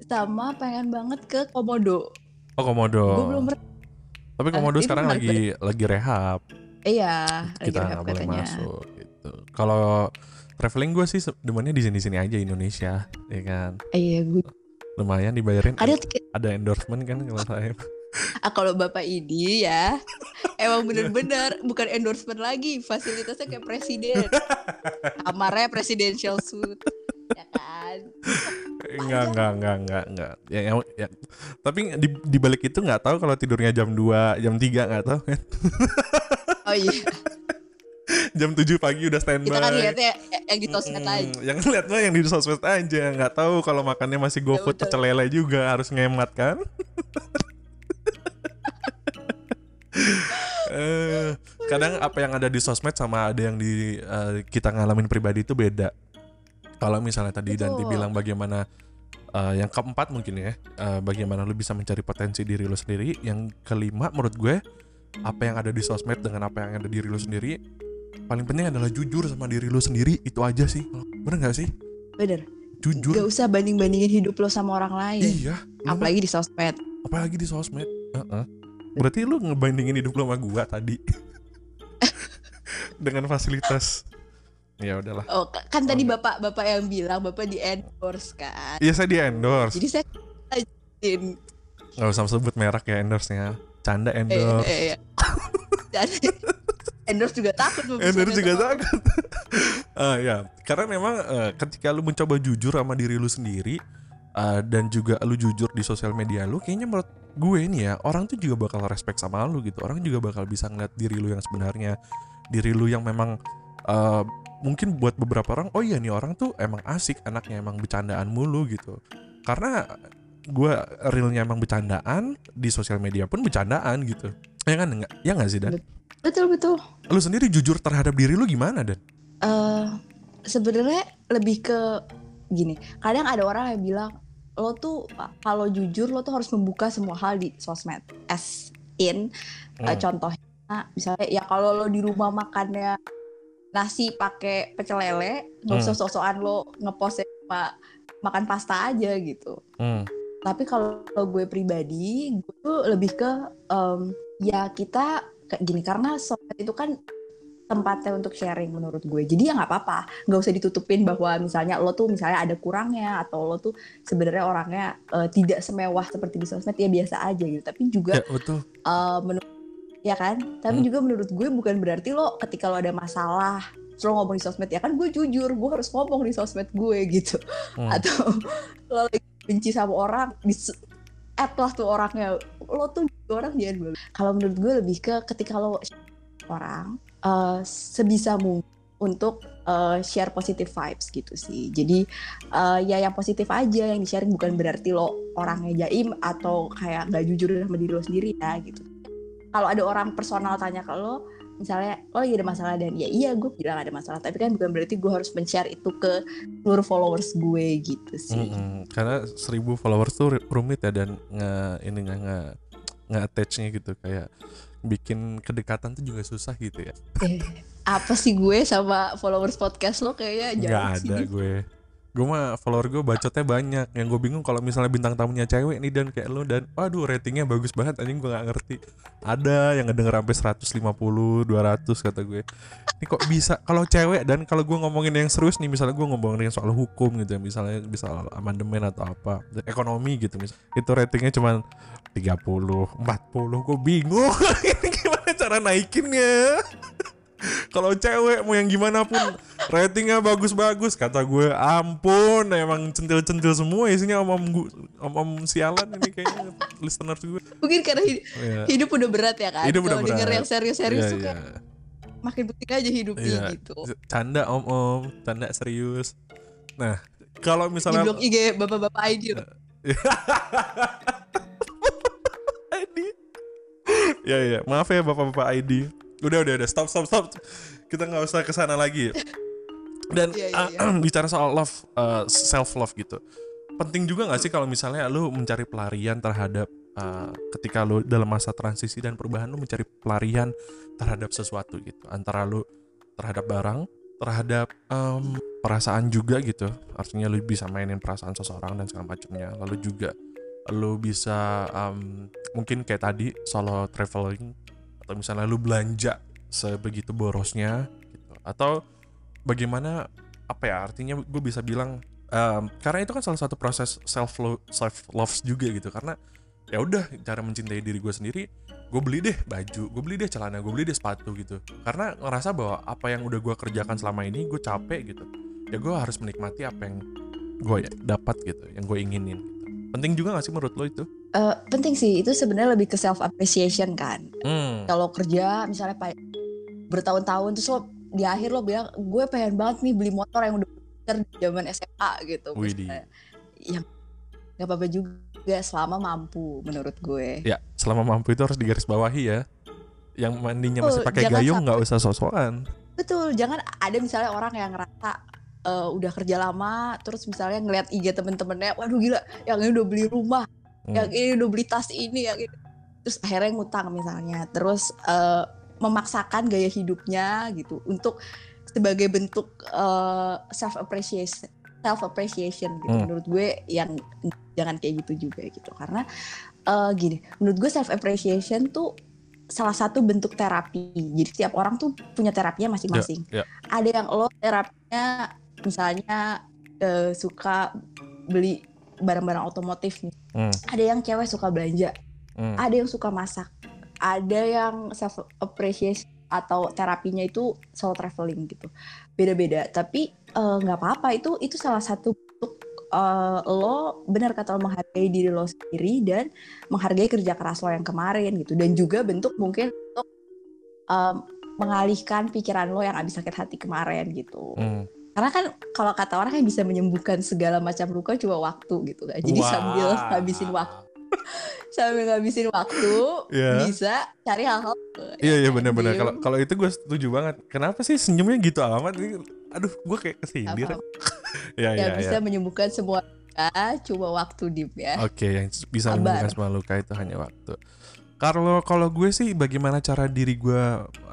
Speaker 2: sama pengen banget ke Komodo
Speaker 1: Oh Komodo.
Speaker 2: gue belum pernah
Speaker 1: Tapi Komodo
Speaker 2: itu
Speaker 1: sekarang lagi lagi rehab.
Speaker 2: iya lagi
Speaker 1: Kita
Speaker 2: rehab
Speaker 1: nggak boleh
Speaker 2: katanya
Speaker 1: masuk gitu. Kalau traveling gue sih demennya di sini-sini aja Indonesia, ya kan.
Speaker 2: iya gue
Speaker 1: Lumayan dibayarin.
Speaker 2: tiket
Speaker 1: Ada endorsement kan kalau saya.
Speaker 2: Ah, kalau bapak ini ya emang bener-bener bukan endorsement lagi fasilitasnya kayak presiden kamarnya presidential suite ya kan
Speaker 1: Enggak, enggak, enggak, enggak, enggak. Ya, ya, ya. Tapi di, di balik itu nggak tahu kalau tidurnya jam 2, jam 3 nggak tahu kan.
Speaker 2: oh iya
Speaker 1: jam 7 pagi udah standby.
Speaker 2: kita kan lihatnya yang di sosmed
Speaker 1: Mm-mm.
Speaker 2: aja
Speaker 1: Yang lihat mah yang di sosmed aja, nggak tahu kalau makannya masih GoFood
Speaker 2: betul.
Speaker 1: pecel lele juga harus ngemat kan. Eh, kadang apa yang ada di sosmed sama ada yang di eh, kita ngalamin pribadi itu beda. Kalau misalnya tadi Danti
Speaker 2: Betul.
Speaker 1: bilang bagaimana eh, yang keempat mungkin ya, eh, bagaimana lu bisa mencari potensi diri lu sendiri. Yang kelima menurut gue apa yang ada di sosmed dengan apa yang ada di diri lu sendiri paling penting adalah jujur sama diri lu sendiri. Itu aja sih. Bener gak sih?
Speaker 2: Bener.
Speaker 1: Jujur.
Speaker 2: Gak usah banding-bandingin hidup lo sama orang lain.
Speaker 1: Iya.
Speaker 2: Apalagi di sosmed.
Speaker 1: Apalagi di sosmed. Heeh. Berarti lu ngebandingin hidup lu sama gua tadi. Dengan fasilitas. Ya udahlah.
Speaker 2: Oh ka- kan tadi
Speaker 1: enggak.
Speaker 2: bapak bapak yang bilang bapak di endorse kan?
Speaker 1: Iya saya di endorse.
Speaker 2: Jadi saya lanjutin.
Speaker 1: Nggak usah sebut merek ya endorse nya canda
Speaker 2: eh,
Speaker 1: endorse.
Speaker 2: eh, eh. Dan endorse juga takut mau
Speaker 1: endorse juga
Speaker 2: sama-
Speaker 1: takut. Ah ya karena memang eh, ketika lu mencoba jujur sama diri lu sendiri uh, dan juga lu jujur di sosial media lu kayaknya menurut gue nih ya orang tuh juga bakal respect sama lu gitu. Orang juga bakal bisa ngeliat diri lu yang sebenarnya. Diri lu yang memang uh, mungkin buat beberapa orang oh iya nih orang tuh emang asik anaknya emang bercandaan mulu gitu. Karena gue realnya emang bercandaan di sosial media pun bercandaan gitu. Ya kan enggak ya nggak sih dan?
Speaker 2: Betul betul.
Speaker 1: Lu sendiri jujur terhadap diri lu gimana dan?
Speaker 2: Uh, sebenarnya lebih ke gini kadang ada orang yang bilang lo tuh kalau jujur lo tuh harus membuka semua hal di sosmed as in hmm. uh, contohnya misalnya ya kalau lo di rumah makannya nasi pakai pecel lele nggak usah hmm. sok-sokan lo ngepost pak makan pasta aja gitu hmm. tapi kalau gue pribadi gue tuh lebih ke um, ya kita kayak gini karena sosmed itu kan tempatnya untuk sharing menurut gue. Jadi ya nggak apa-apa. Nggak usah ditutupin bahwa misalnya lo tuh misalnya ada kurangnya atau lo tuh sebenarnya orangnya uh, tidak semewah seperti di sosmed ya biasa aja gitu. Tapi juga
Speaker 1: ya, betul.
Speaker 2: Uh, menurut ya kan? Tapi hmm. juga menurut gue bukan berarti lo ketika lo ada masalah lo ngomong di sosmed ya kan gue jujur gue harus ngomong di sosmed gue gitu. Hmm. atau lo lagi benci sama orang di add lah tuh orangnya. Lo tuh orang jangan kalau menurut gue lebih ke ketika lo orang uh, sebisa mungkin untuk uh, share positive vibes gitu sih. Jadi uh, ya yang positif aja yang di sharing bukan berarti lo orangnya jaim atau kayak gak jujur sama diri lo sendiri ya gitu. Kalau ada orang personal tanya ke lo, misalnya lo lagi ada masalah dan ya iya gue bilang ada masalah, tapi kan bukan berarti gue harus men-share itu ke seluruh followers gue gitu sih. Mm -hmm.
Speaker 1: Karena seribu followers tuh rumit ya dan nge ini nggak nge attachnya gitu kayak bikin kedekatan tuh juga susah gitu ya.
Speaker 2: Eh, apa sih gue sama followers podcast lo kayaknya
Speaker 1: jauh Gak ada gue. Gue mah follower gue bacotnya banyak. Yang gue bingung kalau misalnya bintang tamunya cewek nih dan kayak lo dan waduh ratingnya bagus banget anjing gue gak ngerti. Ada yang ngedenger sampai 150, 200 kata gue. Ini kok bisa kalau cewek dan kalau gue ngomongin yang serius nih misalnya gue ngomongin soal hukum gitu ya misalnya bisa amandemen atau apa ekonomi gitu misalnya itu ratingnya cuma 30, 40 gue bingung. Gimana cara naikinnya? Kalau cewek mau yang gimana pun ratingnya bagus-bagus. Kata gue ampun emang centil-centil semua isinya om om om, om sialan ini kayaknya listener gue.
Speaker 2: Mungkin karena hidup, yeah. hidup udah berat ya kan? Hidup udah berat. denger yang serius-serius yeah, tuh yeah. Makin penting aja hidupnya yeah. gitu.
Speaker 1: Canda om om. Canda serius. Nah kalau misalnya
Speaker 2: di blog IG bapak-bapak ID
Speaker 1: ya ya. Maaf ya bapak-bapak ID udah udah udah. Stop stop stop. Kita nggak usah ke sana lagi. Dan yeah, yeah, yeah. Uh, bicara soal love uh, self love gitu. Penting juga nggak sih kalau misalnya lu mencari pelarian terhadap uh, ketika lu dalam masa transisi dan perubahan lu mencari pelarian terhadap sesuatu gitu. Antara lu terhadap barang terhadap um, perasaan juga gitu. Artinya lu bisa mainin perasaan seseorang dan segala macamnya. Lalu juga lu bisa um, mungkin kayak tadi solo traveling atau misalnya lu belanja sebegitu borosnya gitu. Atau bagaimana apa ya artinya gue bisa bilang um, karena itu kan salah satu proses self love self love juga gitu. Karena ya udah cara mencintai diri gue sendiri gue beli deh baju gue beli deh celana gue beli deh sepatu gitu. Karena ngerasa bahwa apa yang udah gue kerjakan selama ini gue capek gitu. Ya gue harus menikmati apa yang gue ya, dapat gitu yang gue inginin Penting juga gak sih menurut lo itu?
Speaker 2: Uh, penting sih, itu sebenarnya lebih ke self appreciation kan. Hmm. Kalau kerja misalnya bertahun-tahun terus lo di akhir lo bilang gue pengen banget nih beli motor yang udah di zaman SMA gitu. Yang nggak apa-apa juga selama mampu menurut gue.
Speaker 1: Ya, selama mampu itu harus digaris bawahi ya. Yang mandinya masih pakai gayung nggak usah sosokan.
Speaker 2: Betul, jangan ada misalnya orang yang ngerasa uh, udah kerja lama terus misalnya ngeliat IG temen-temennya waduh gila yang ini udah beli rumah hmm. yang ini udah beli tas ini yang ini terus akhirnya ngutang misalnya terus uh, memaksakan gaya hidupnya gitu untuk sebagai bentuk uh, eh, self appreciation self appreciation gitu hmm. menurut gue yang jangan kayak gitu juga gitu karena uh, gini menurut gue self appreciation tuh salah satu bentuk terapi jadi setiap orang tuh punya terapinya masing-masing yeah, yeah. ada yang lo terapinya misalnya uh, suka beli barang-barang otomotif nih. Hmm. Ada yang cewek suka belanja, hmm. ada yang suka masak, ada yang self appreciation atau terapinya itu solo traveling gitu. Beda-beda, tapi eh, nggak uh, apa-apa itu itu salah satu bentuk uh, lo benar kata lo menghargai diri lo sendiri dan menghargai kerja keras lo yang kemarin gitu dan juga bentuk mungkin untuk um, mengalihkan pikiran lo yang abis sakit hati kemarin gitu. Hmm. Karena kan kalau kata orang kan bisa menyembuhkan segala macam luka cuma waktu gitu kan. Jadi wow. sambil ngabisin waktu sambil ngabisin waktu yeah. bisa cari hal-hal.
Speaker 1: Iya iya benar-benar. Kalau kalau itu gue setuju banget. Kenapa sih senyumnya gitu amat? Aduh, gue kayak kesindir.
Speaker 2: ya, ya, ya, bisa ya. menyembuhkan semua luka, cuma waktu deep ya.
Speaker 1: Oke, okay, yang bisa menyembuhkan semua luka itu hanya waktu. Kalau kalau gue sih bagaimana cara diri gue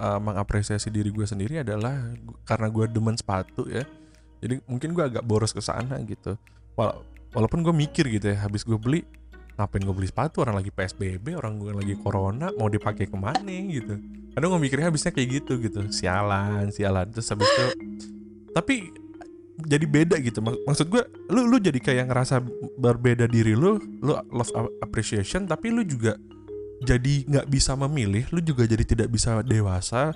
Speaker 1: uh, mengapresiasi diri gue sendiri adalah karena gue demen sepatu ya. Jadi mungkin gue agak boros ke sana gitu. Wala walaupun gue mikir gitu ya, habis gue beli ngapain gue beli sepatu orang lagi PSBB, orang gue lagi corona, mau dipakai ke mana gitu. Kadang gue mikirnya habisnya kayak gitu gitu. Sialan, sialan. Terus habis itu tapi jadi beda gitu maksud gue lu lu jadi kayak ngerasa berbeda diri lu lu love appreciation tapi lu juga jadi nggak bisa memilih, lu juga jadi tidak bisa dewasa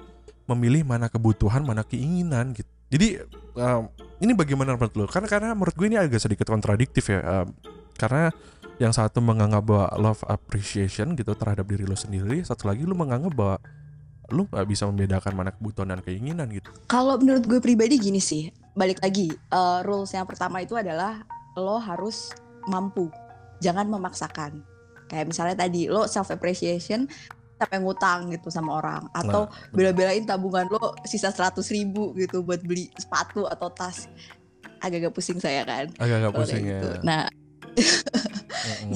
Speaker 1: memilih mana kebutuhan, mana keinginan gitu. Jadi um, ini bagaimana menurut lu? Karena karena menurut gue ini agak sedikit kontradiktif ya. Um, karena yang satu menganggap bahwa love appreciation gitu terhadap diri lo sendiri, satu lagi lu menganggap bahwa lu gak bisa membedakan mana kebutuhan dan keinginan gitu.
Speaker 2: Kalau menurut gue pribadi gini sih, balik lagi, uh, rules yang pertama itu adalah lo harus mampu, jangan memaksakan kayak misalnya tadi lo self appreciation sampai ngutang gitu sama orang. Atau nah, bela-belain tabungan lo sisa seratus ribu gitu buat beli sepatu atau tas. Agak-agak pusing saya kan.
Speaker 1: Agak-agak pusing ya. Gitu.
Speaker 2: nah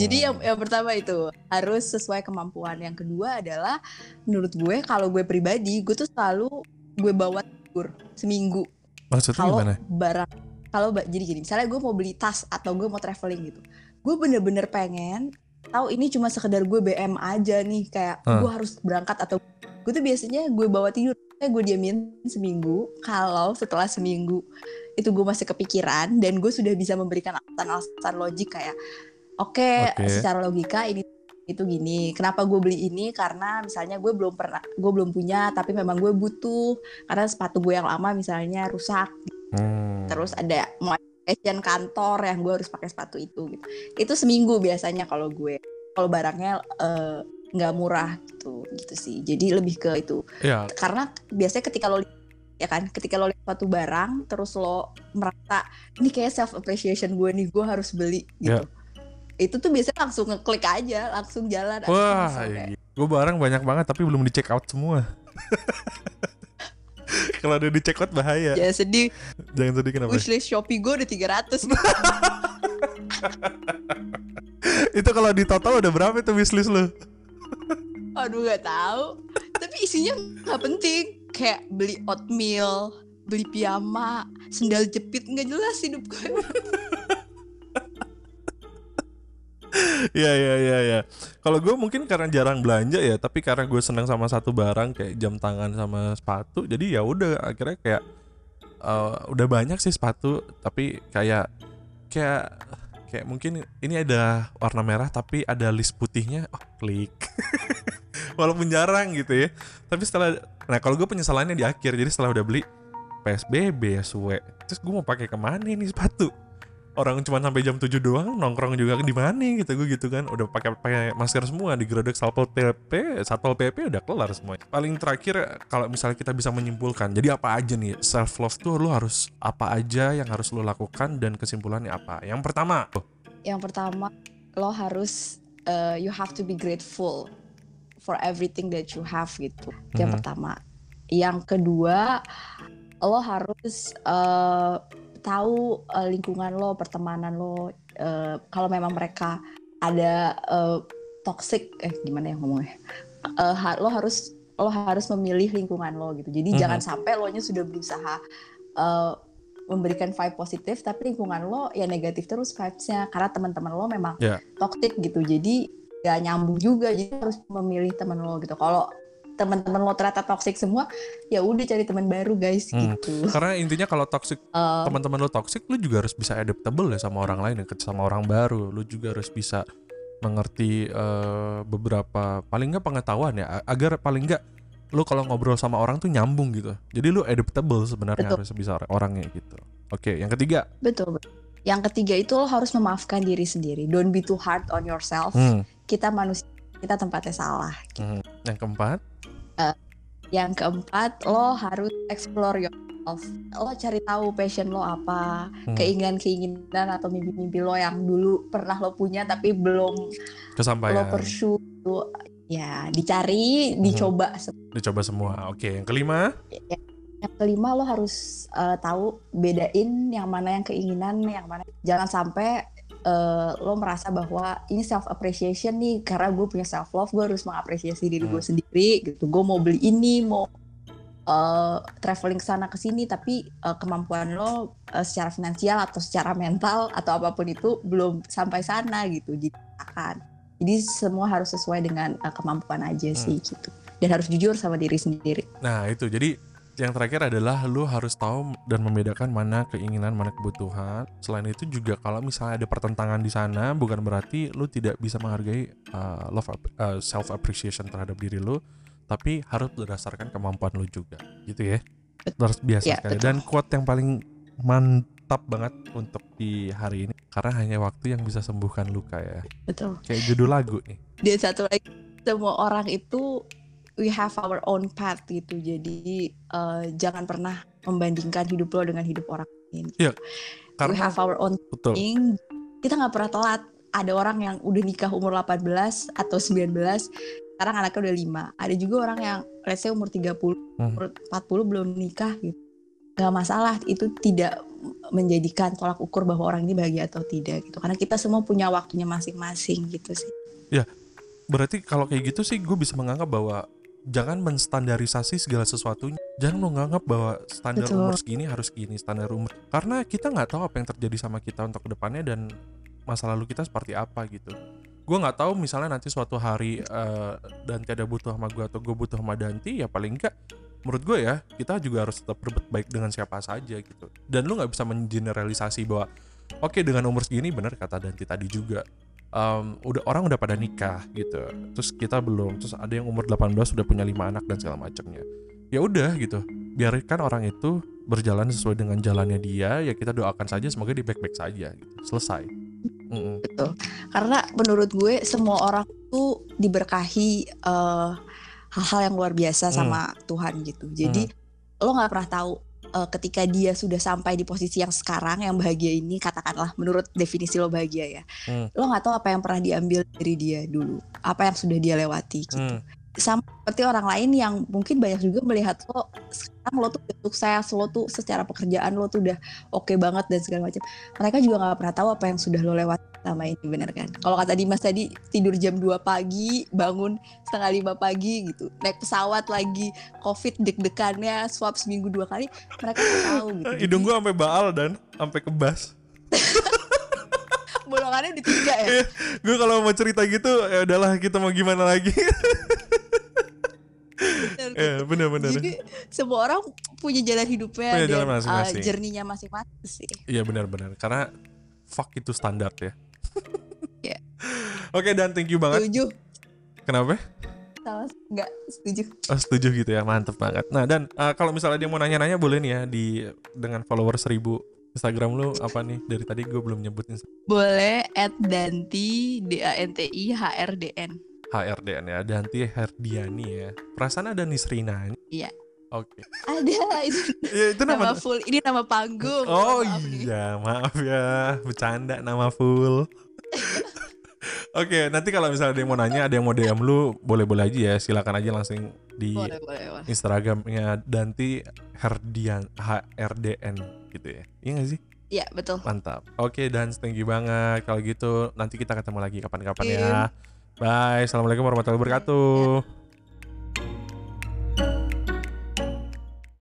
Speaker 2: jadi yang yang pertama itu harus sesuai kemampuan. Yang kedua adalah menurut gue kalau gue pribadi gue tuh selalu gue bawa tidur seminggu.
Speaker 1: Maksudnya kalo gimana?
Speaker 2: barang kalau jadi gini misalnya gue mau beli tas atau gue mau traveling gitu. Gue bener-bener pengen tahu ini cuma sekedar gue BM aja nih kayak uh. gue harus berangkat atau gue tuh biasanya gue bawa tidur gue diamin seminggu kalau setelah seminggu itu gue masih kepikiran dan gue sudah bisa memberikan alasan-alasan logik kayak oke okay, okay. secara logika ini itu gini kenapa gue beli ini karena misalnya gue belum pernah gue belum punya tapi memang gue butuh karena sepatu gue yang lama misalnya rusak hmm. terus ada mau fashion kantor yang gue harus pakai sepatu itu gitu. Itu seminggu biasanya kalau gue. Kalau barangnya eh, nggak uh, murah gitu. Gitu sih. Jadi lebih ke itu. Ya. karena biasanya ketika lo ya kan ketika lo lihat suatu barang terus lo merasa ini kayak self appreciation gue nih gue harus beli gitu. Ya. itu tuh biasanya langsung ngeklik aja langsung jalan
Speaker 1: wah iya. gue barang banyak banget tapi belum di check out semua Kalau udah di check out bahaya.
Speaker 2: Jangan sedih.
Speaker 1: Jangan sedih kenapa?
Speaker 2: Wishlist Shopee gue udah 300.
Speaker 1: itu kalau di total udah berapa itu wishlist lu?
Speaker 2: Aduh gak tahu. Tapi isinya gak penting. Kayak beli oatmeal, beli piyama, sendal jepit nggak jelas hidup gue.
Speaker 1: Iya iya iya ya. Kalau gue mungkin karena jarang belanja ya, tapi karena gue senang sama satu barang kayak jam tangan sama sepatu, jadi ya udah akhirnya kayak uh, udah banyak sih sepatu, tapi kayak kayak kayak mungkin ini ada warna merah tapi ada list putihnya, oh klik. Walaupun jarang gitu ya. Tapi setelah nah kalau gue penyesalannya di akhir, jadi setelah udah beli PSBB ya suwe. Terus gue mau pakai ke mana nih sepatu? Orang cuma sampai jam 7 doang nongkrong juga di mana gitu gue gitu kan. Udah pakai pakai masker semua di Grodek Satpol PP Satpol PP udah kelar semua. Paling terakhir kalau misalnya kita bisa menyimpulkan jadi apa aja nih self love tuh lo harus apa aja yang harus lo lakukan dan kesimpulannya apa? Yang pertama.
Speaker 2: Yang pertama lo harus uh, you have to be grateful for everything that you have gitu. Mm -hmm. yang pertama. Yang kedua lo harus uh, tahu uh, lingkungan lo, pertemanan lo, uh, kalau memang mereka ada uh, toxic, eh gimana ya ngomongnya, uh, lo harus lo harus memilih lingkungan lo gitu. Jadi mm -hmm. jangan sampai lo nya sudah berusaha uh, memberikan vibe positif, tapi lingkungan lo ya negatif terus vibesnya karena teman-teman lo memang yeah. toxic gitu. Jadi gak nyambung juga, jadi harus memilih teman lo gitu. Kalau teman-teman lo ternyata toxic semua ya udah cari teman baru guys hmm. gitu
Speaker 1: karena intinya kalau toxic uh, teman-teman lo toxic lo juga harus bisa adaptable ya sama orang lain ya sama orang baru lo juga harus bisa mengerti uh, beberapa paling nggak pengetahuan ya agar paling nggak lo kalau ngobrol sama orang tuh nyambung gitu jadi lo adaptable sebenarnya harus bisa orangnya gitu oke yang ketiga
Speaker 2: betul, betul Yang ketiga itu lo harus memaafkan diri sendiri. Don't be too hard on yourself.
Speaker 1: Hmm.
Speaker 2: Kita manusia, kita tempatnya salah.
Speaker 1: hmm. Yang keempat,
Speaker 2: Yang keempat, lo harus explore yourself. Lo cari tahu passion lo apa,
Speaker 1: Hmm.
Speaker 2: keinginan-keinginan atau mimpi-mimpi lo yang dulu pernah lo punya tapi belum lo
Speaker 1: kesampaian.
Speaker 2: pursue. Ya, dicari,
Speaker 1: Hmm.
Speaker 2: dicoba.
Speaker 1: Dicoba semua. Oke, yang kelima,
Speaker 2: Yang kelima lo harus eh, tahu bedain yang mana yang keinginan, yang mana jangan sampai eh, lo merasa bahwa ini self appreciation nih karena gue punya self love, gue harus mengapresiasi diri gue
Speaker 1: Hmm.
Speaker 2: sendiri gitu. Gue mau beli ini, mau eh, traveling sana ke sini, tapi eh, kemampuan lo eh, secara finansial atau secara mental atau apa pun itu belum sampai sana gitu. Jadi akan. Jadi semua harus sesuai dengan eh, kemampuan aja sih gitu. Dan harus jujur sama diri sendiri.
Speaker 1: Nah itu jadi yang terakhir adalah lu harus tahu dan membedakan mana keinginan mana kebutuhan. Selain itu juga kalau misalnya ada pertentangan di sana bukan berarti lu tidak bisa menghargai uh, love uh, self appreciation terhadap diri lu, tapi harus berdasarkan kemampuan lu juga, gitu ya. Harus biasa
Speaker 2: ya,
Speaker 1: sekali.
Speaker 2: betul.
Speaker 1: Dan quote yang paling mantap banget untuk di hari ini karena hanya waktu yang bisa sembuhkan luka ya.
Speaker 2: Betul.
Speaker 1: Kayak judul lagu nih.
Speaker 2: dan satu lagi semua orang itu we have our own path gitu. Jadi eh, jangan pernah membandingkan hidup lo dengan hidup orang lain. We
Speaker 1: Karena
Speaker 2: have our own
Speaker 1: betul.
Speaker 2: thing. Kita nggak pernah telat. Ada orang yang udah nikah umur 18 atau 19 sekarang anaknya udah 5 ada juga orang yang let's say umur 30
Speaker 1: Hmm.
Speaker 2: umur 40 belum nikah gitu. Nggak masalah. Itu tidak menjadikan tolak ukur bahwa orang ini bahagia atau tidak gitu. Karena kita semua punya waktunya masing-masing gitu sih.
Speaker 1: Berarti kalau kayak gitu sih gue bisa menganggap bahwa jangan menstandarisasi segala sesuatunya. Jangan menganggap bahwa standar
Speaker 2: Betul.
Speaker 1: umur segini harus gini standar umur. Karena kita nggak tahu apa yang terjadi sama kita untuk ke depannya dan masa lalu kita seperti apa gitu. Gue nggak tahu misalnya nanti suatu hari eh, Danti ada butuh sama gue atau gue butuh sama Danti ya paling enggak menurut gue ya kita juga harus tetap berbuat baik dengan siapa saja gitu. Dan lu nggak bisa mengeneralisasi bahwa oke dengan umur segini benar kata Danti tadi juga um, udah orang udah pada nikah gitu. Terus kita belum terus ada yang umur 18 sudah punya lima anak dan segala macamnya. Ya udah gitu. Biarkan orang itu berjalan sesuai dengan jalannya dia ya kita doakan saja semoga dia baik-baik saja gitu. Selesai. Mm-mm.
Speaker 2: Betul. Karena menurut gue semua orang tuh diberkahi eh, hal-hal yang luar biasa sama Tuhan gitu. Jadi lo nggak pernah tahu eh, ketika dia sudah sampai di posisi yang sekarang yang bahagia ini katakanlah menurut definisi lo bahagia ya.
Speaker 1: Hmm.
Speaker 2: Lo nggak tahu apa yang pernah diambil dari dia dulu, apa yang sudah dia lewati gitu.
Speaker 1: Hmm.
Speaker 2: Sama seperti orang lain yang mungkin banyak juga melihat lo sekarang lo tuh udah sukses, lo tuh secara pekerjaan lo tuh udah oke banget dan segala macam. Mereka juga nggak pernah tahu apa yang sudah lo lewati sama ini bener kan? Kalau kata Dimas tadi tidur jam 2 pagi, bangun setengah lima pagi gitu, naik pesawat lagi, covid deg-degannya, swab seminggu dua kali, mereka nggak tahu gitu.
Speaker 1: hidung gua sampai baal dan sampai kebas
Speaker 2: bolongannya udah tiga ya.
Speaker 1: gue kalau mau cerita gitu ya udahlah kita mau gimana lagi
Speaker 2: Bener.
Speaker 1: ya benar-benar
Speaker 2: Jadi semua orang punya jalan hidupnya
Speaker 1: Punya
Speaker 2: dan
Speaker 1: jalan masing-masing.
Speaker 2: uh, journey-nya masing-masing sih.
Speaker 1: Iya benar-benar karena fuck itu standar ya.
Speaker 2: Iya.
Speaker 1: Oke dan thank you banget.
Speaker 2: Setuju?
Speaker 1: Kenapa?
Speaker 2: Salah nggak setuju?
Speaker 1: Oh, setuju gitu ya mantep banget. Nah dan uh, kalau misalnya dia mau nanya-nanya boleh nih ya di dengan follower 1000 Instagram lu apa nih dari tadi gue belum nyebut Insta-
Speaker 2: Boleh at Danti D A N T I H R D N.
Speaker 1: HRDN ya Danti Herdiani ya. Perasaan ada Nisrina.
Speaker 2: Iya.
Speaker 1: Oke.
Speaker 2: Ada itu
Speaker 1: Ya itu
Speaker 2: nama
Speaker 1: nama.
Speaker 2: full. Ini nama panggung.
Speaker 1: Oh
Speaker 2: Maaf nih.
Speaker 1: iya, maaf ya, bercanda nama full. Oke, nanti kalau misalnya ada yang mau nanya, ada yang mau DM lu, boleh-boleh aja ya, silakan aja langsung di
Speaker 2: Boleh boleh. boleh.
Speaker 1: Instagramnya Danti Herdian HRDN gitu ya. Iya gak sih?
Speaker 2: Iya betul.
Speaker 1: Mantap. Oke, dan thank you banget. Kalau gitu nanti kita ketemu lagi kapan-kapan
Speaker 2: Oke.
Speaker 1: ya. Bye. Assalamualaikum warahmatullahi wabarakatuh.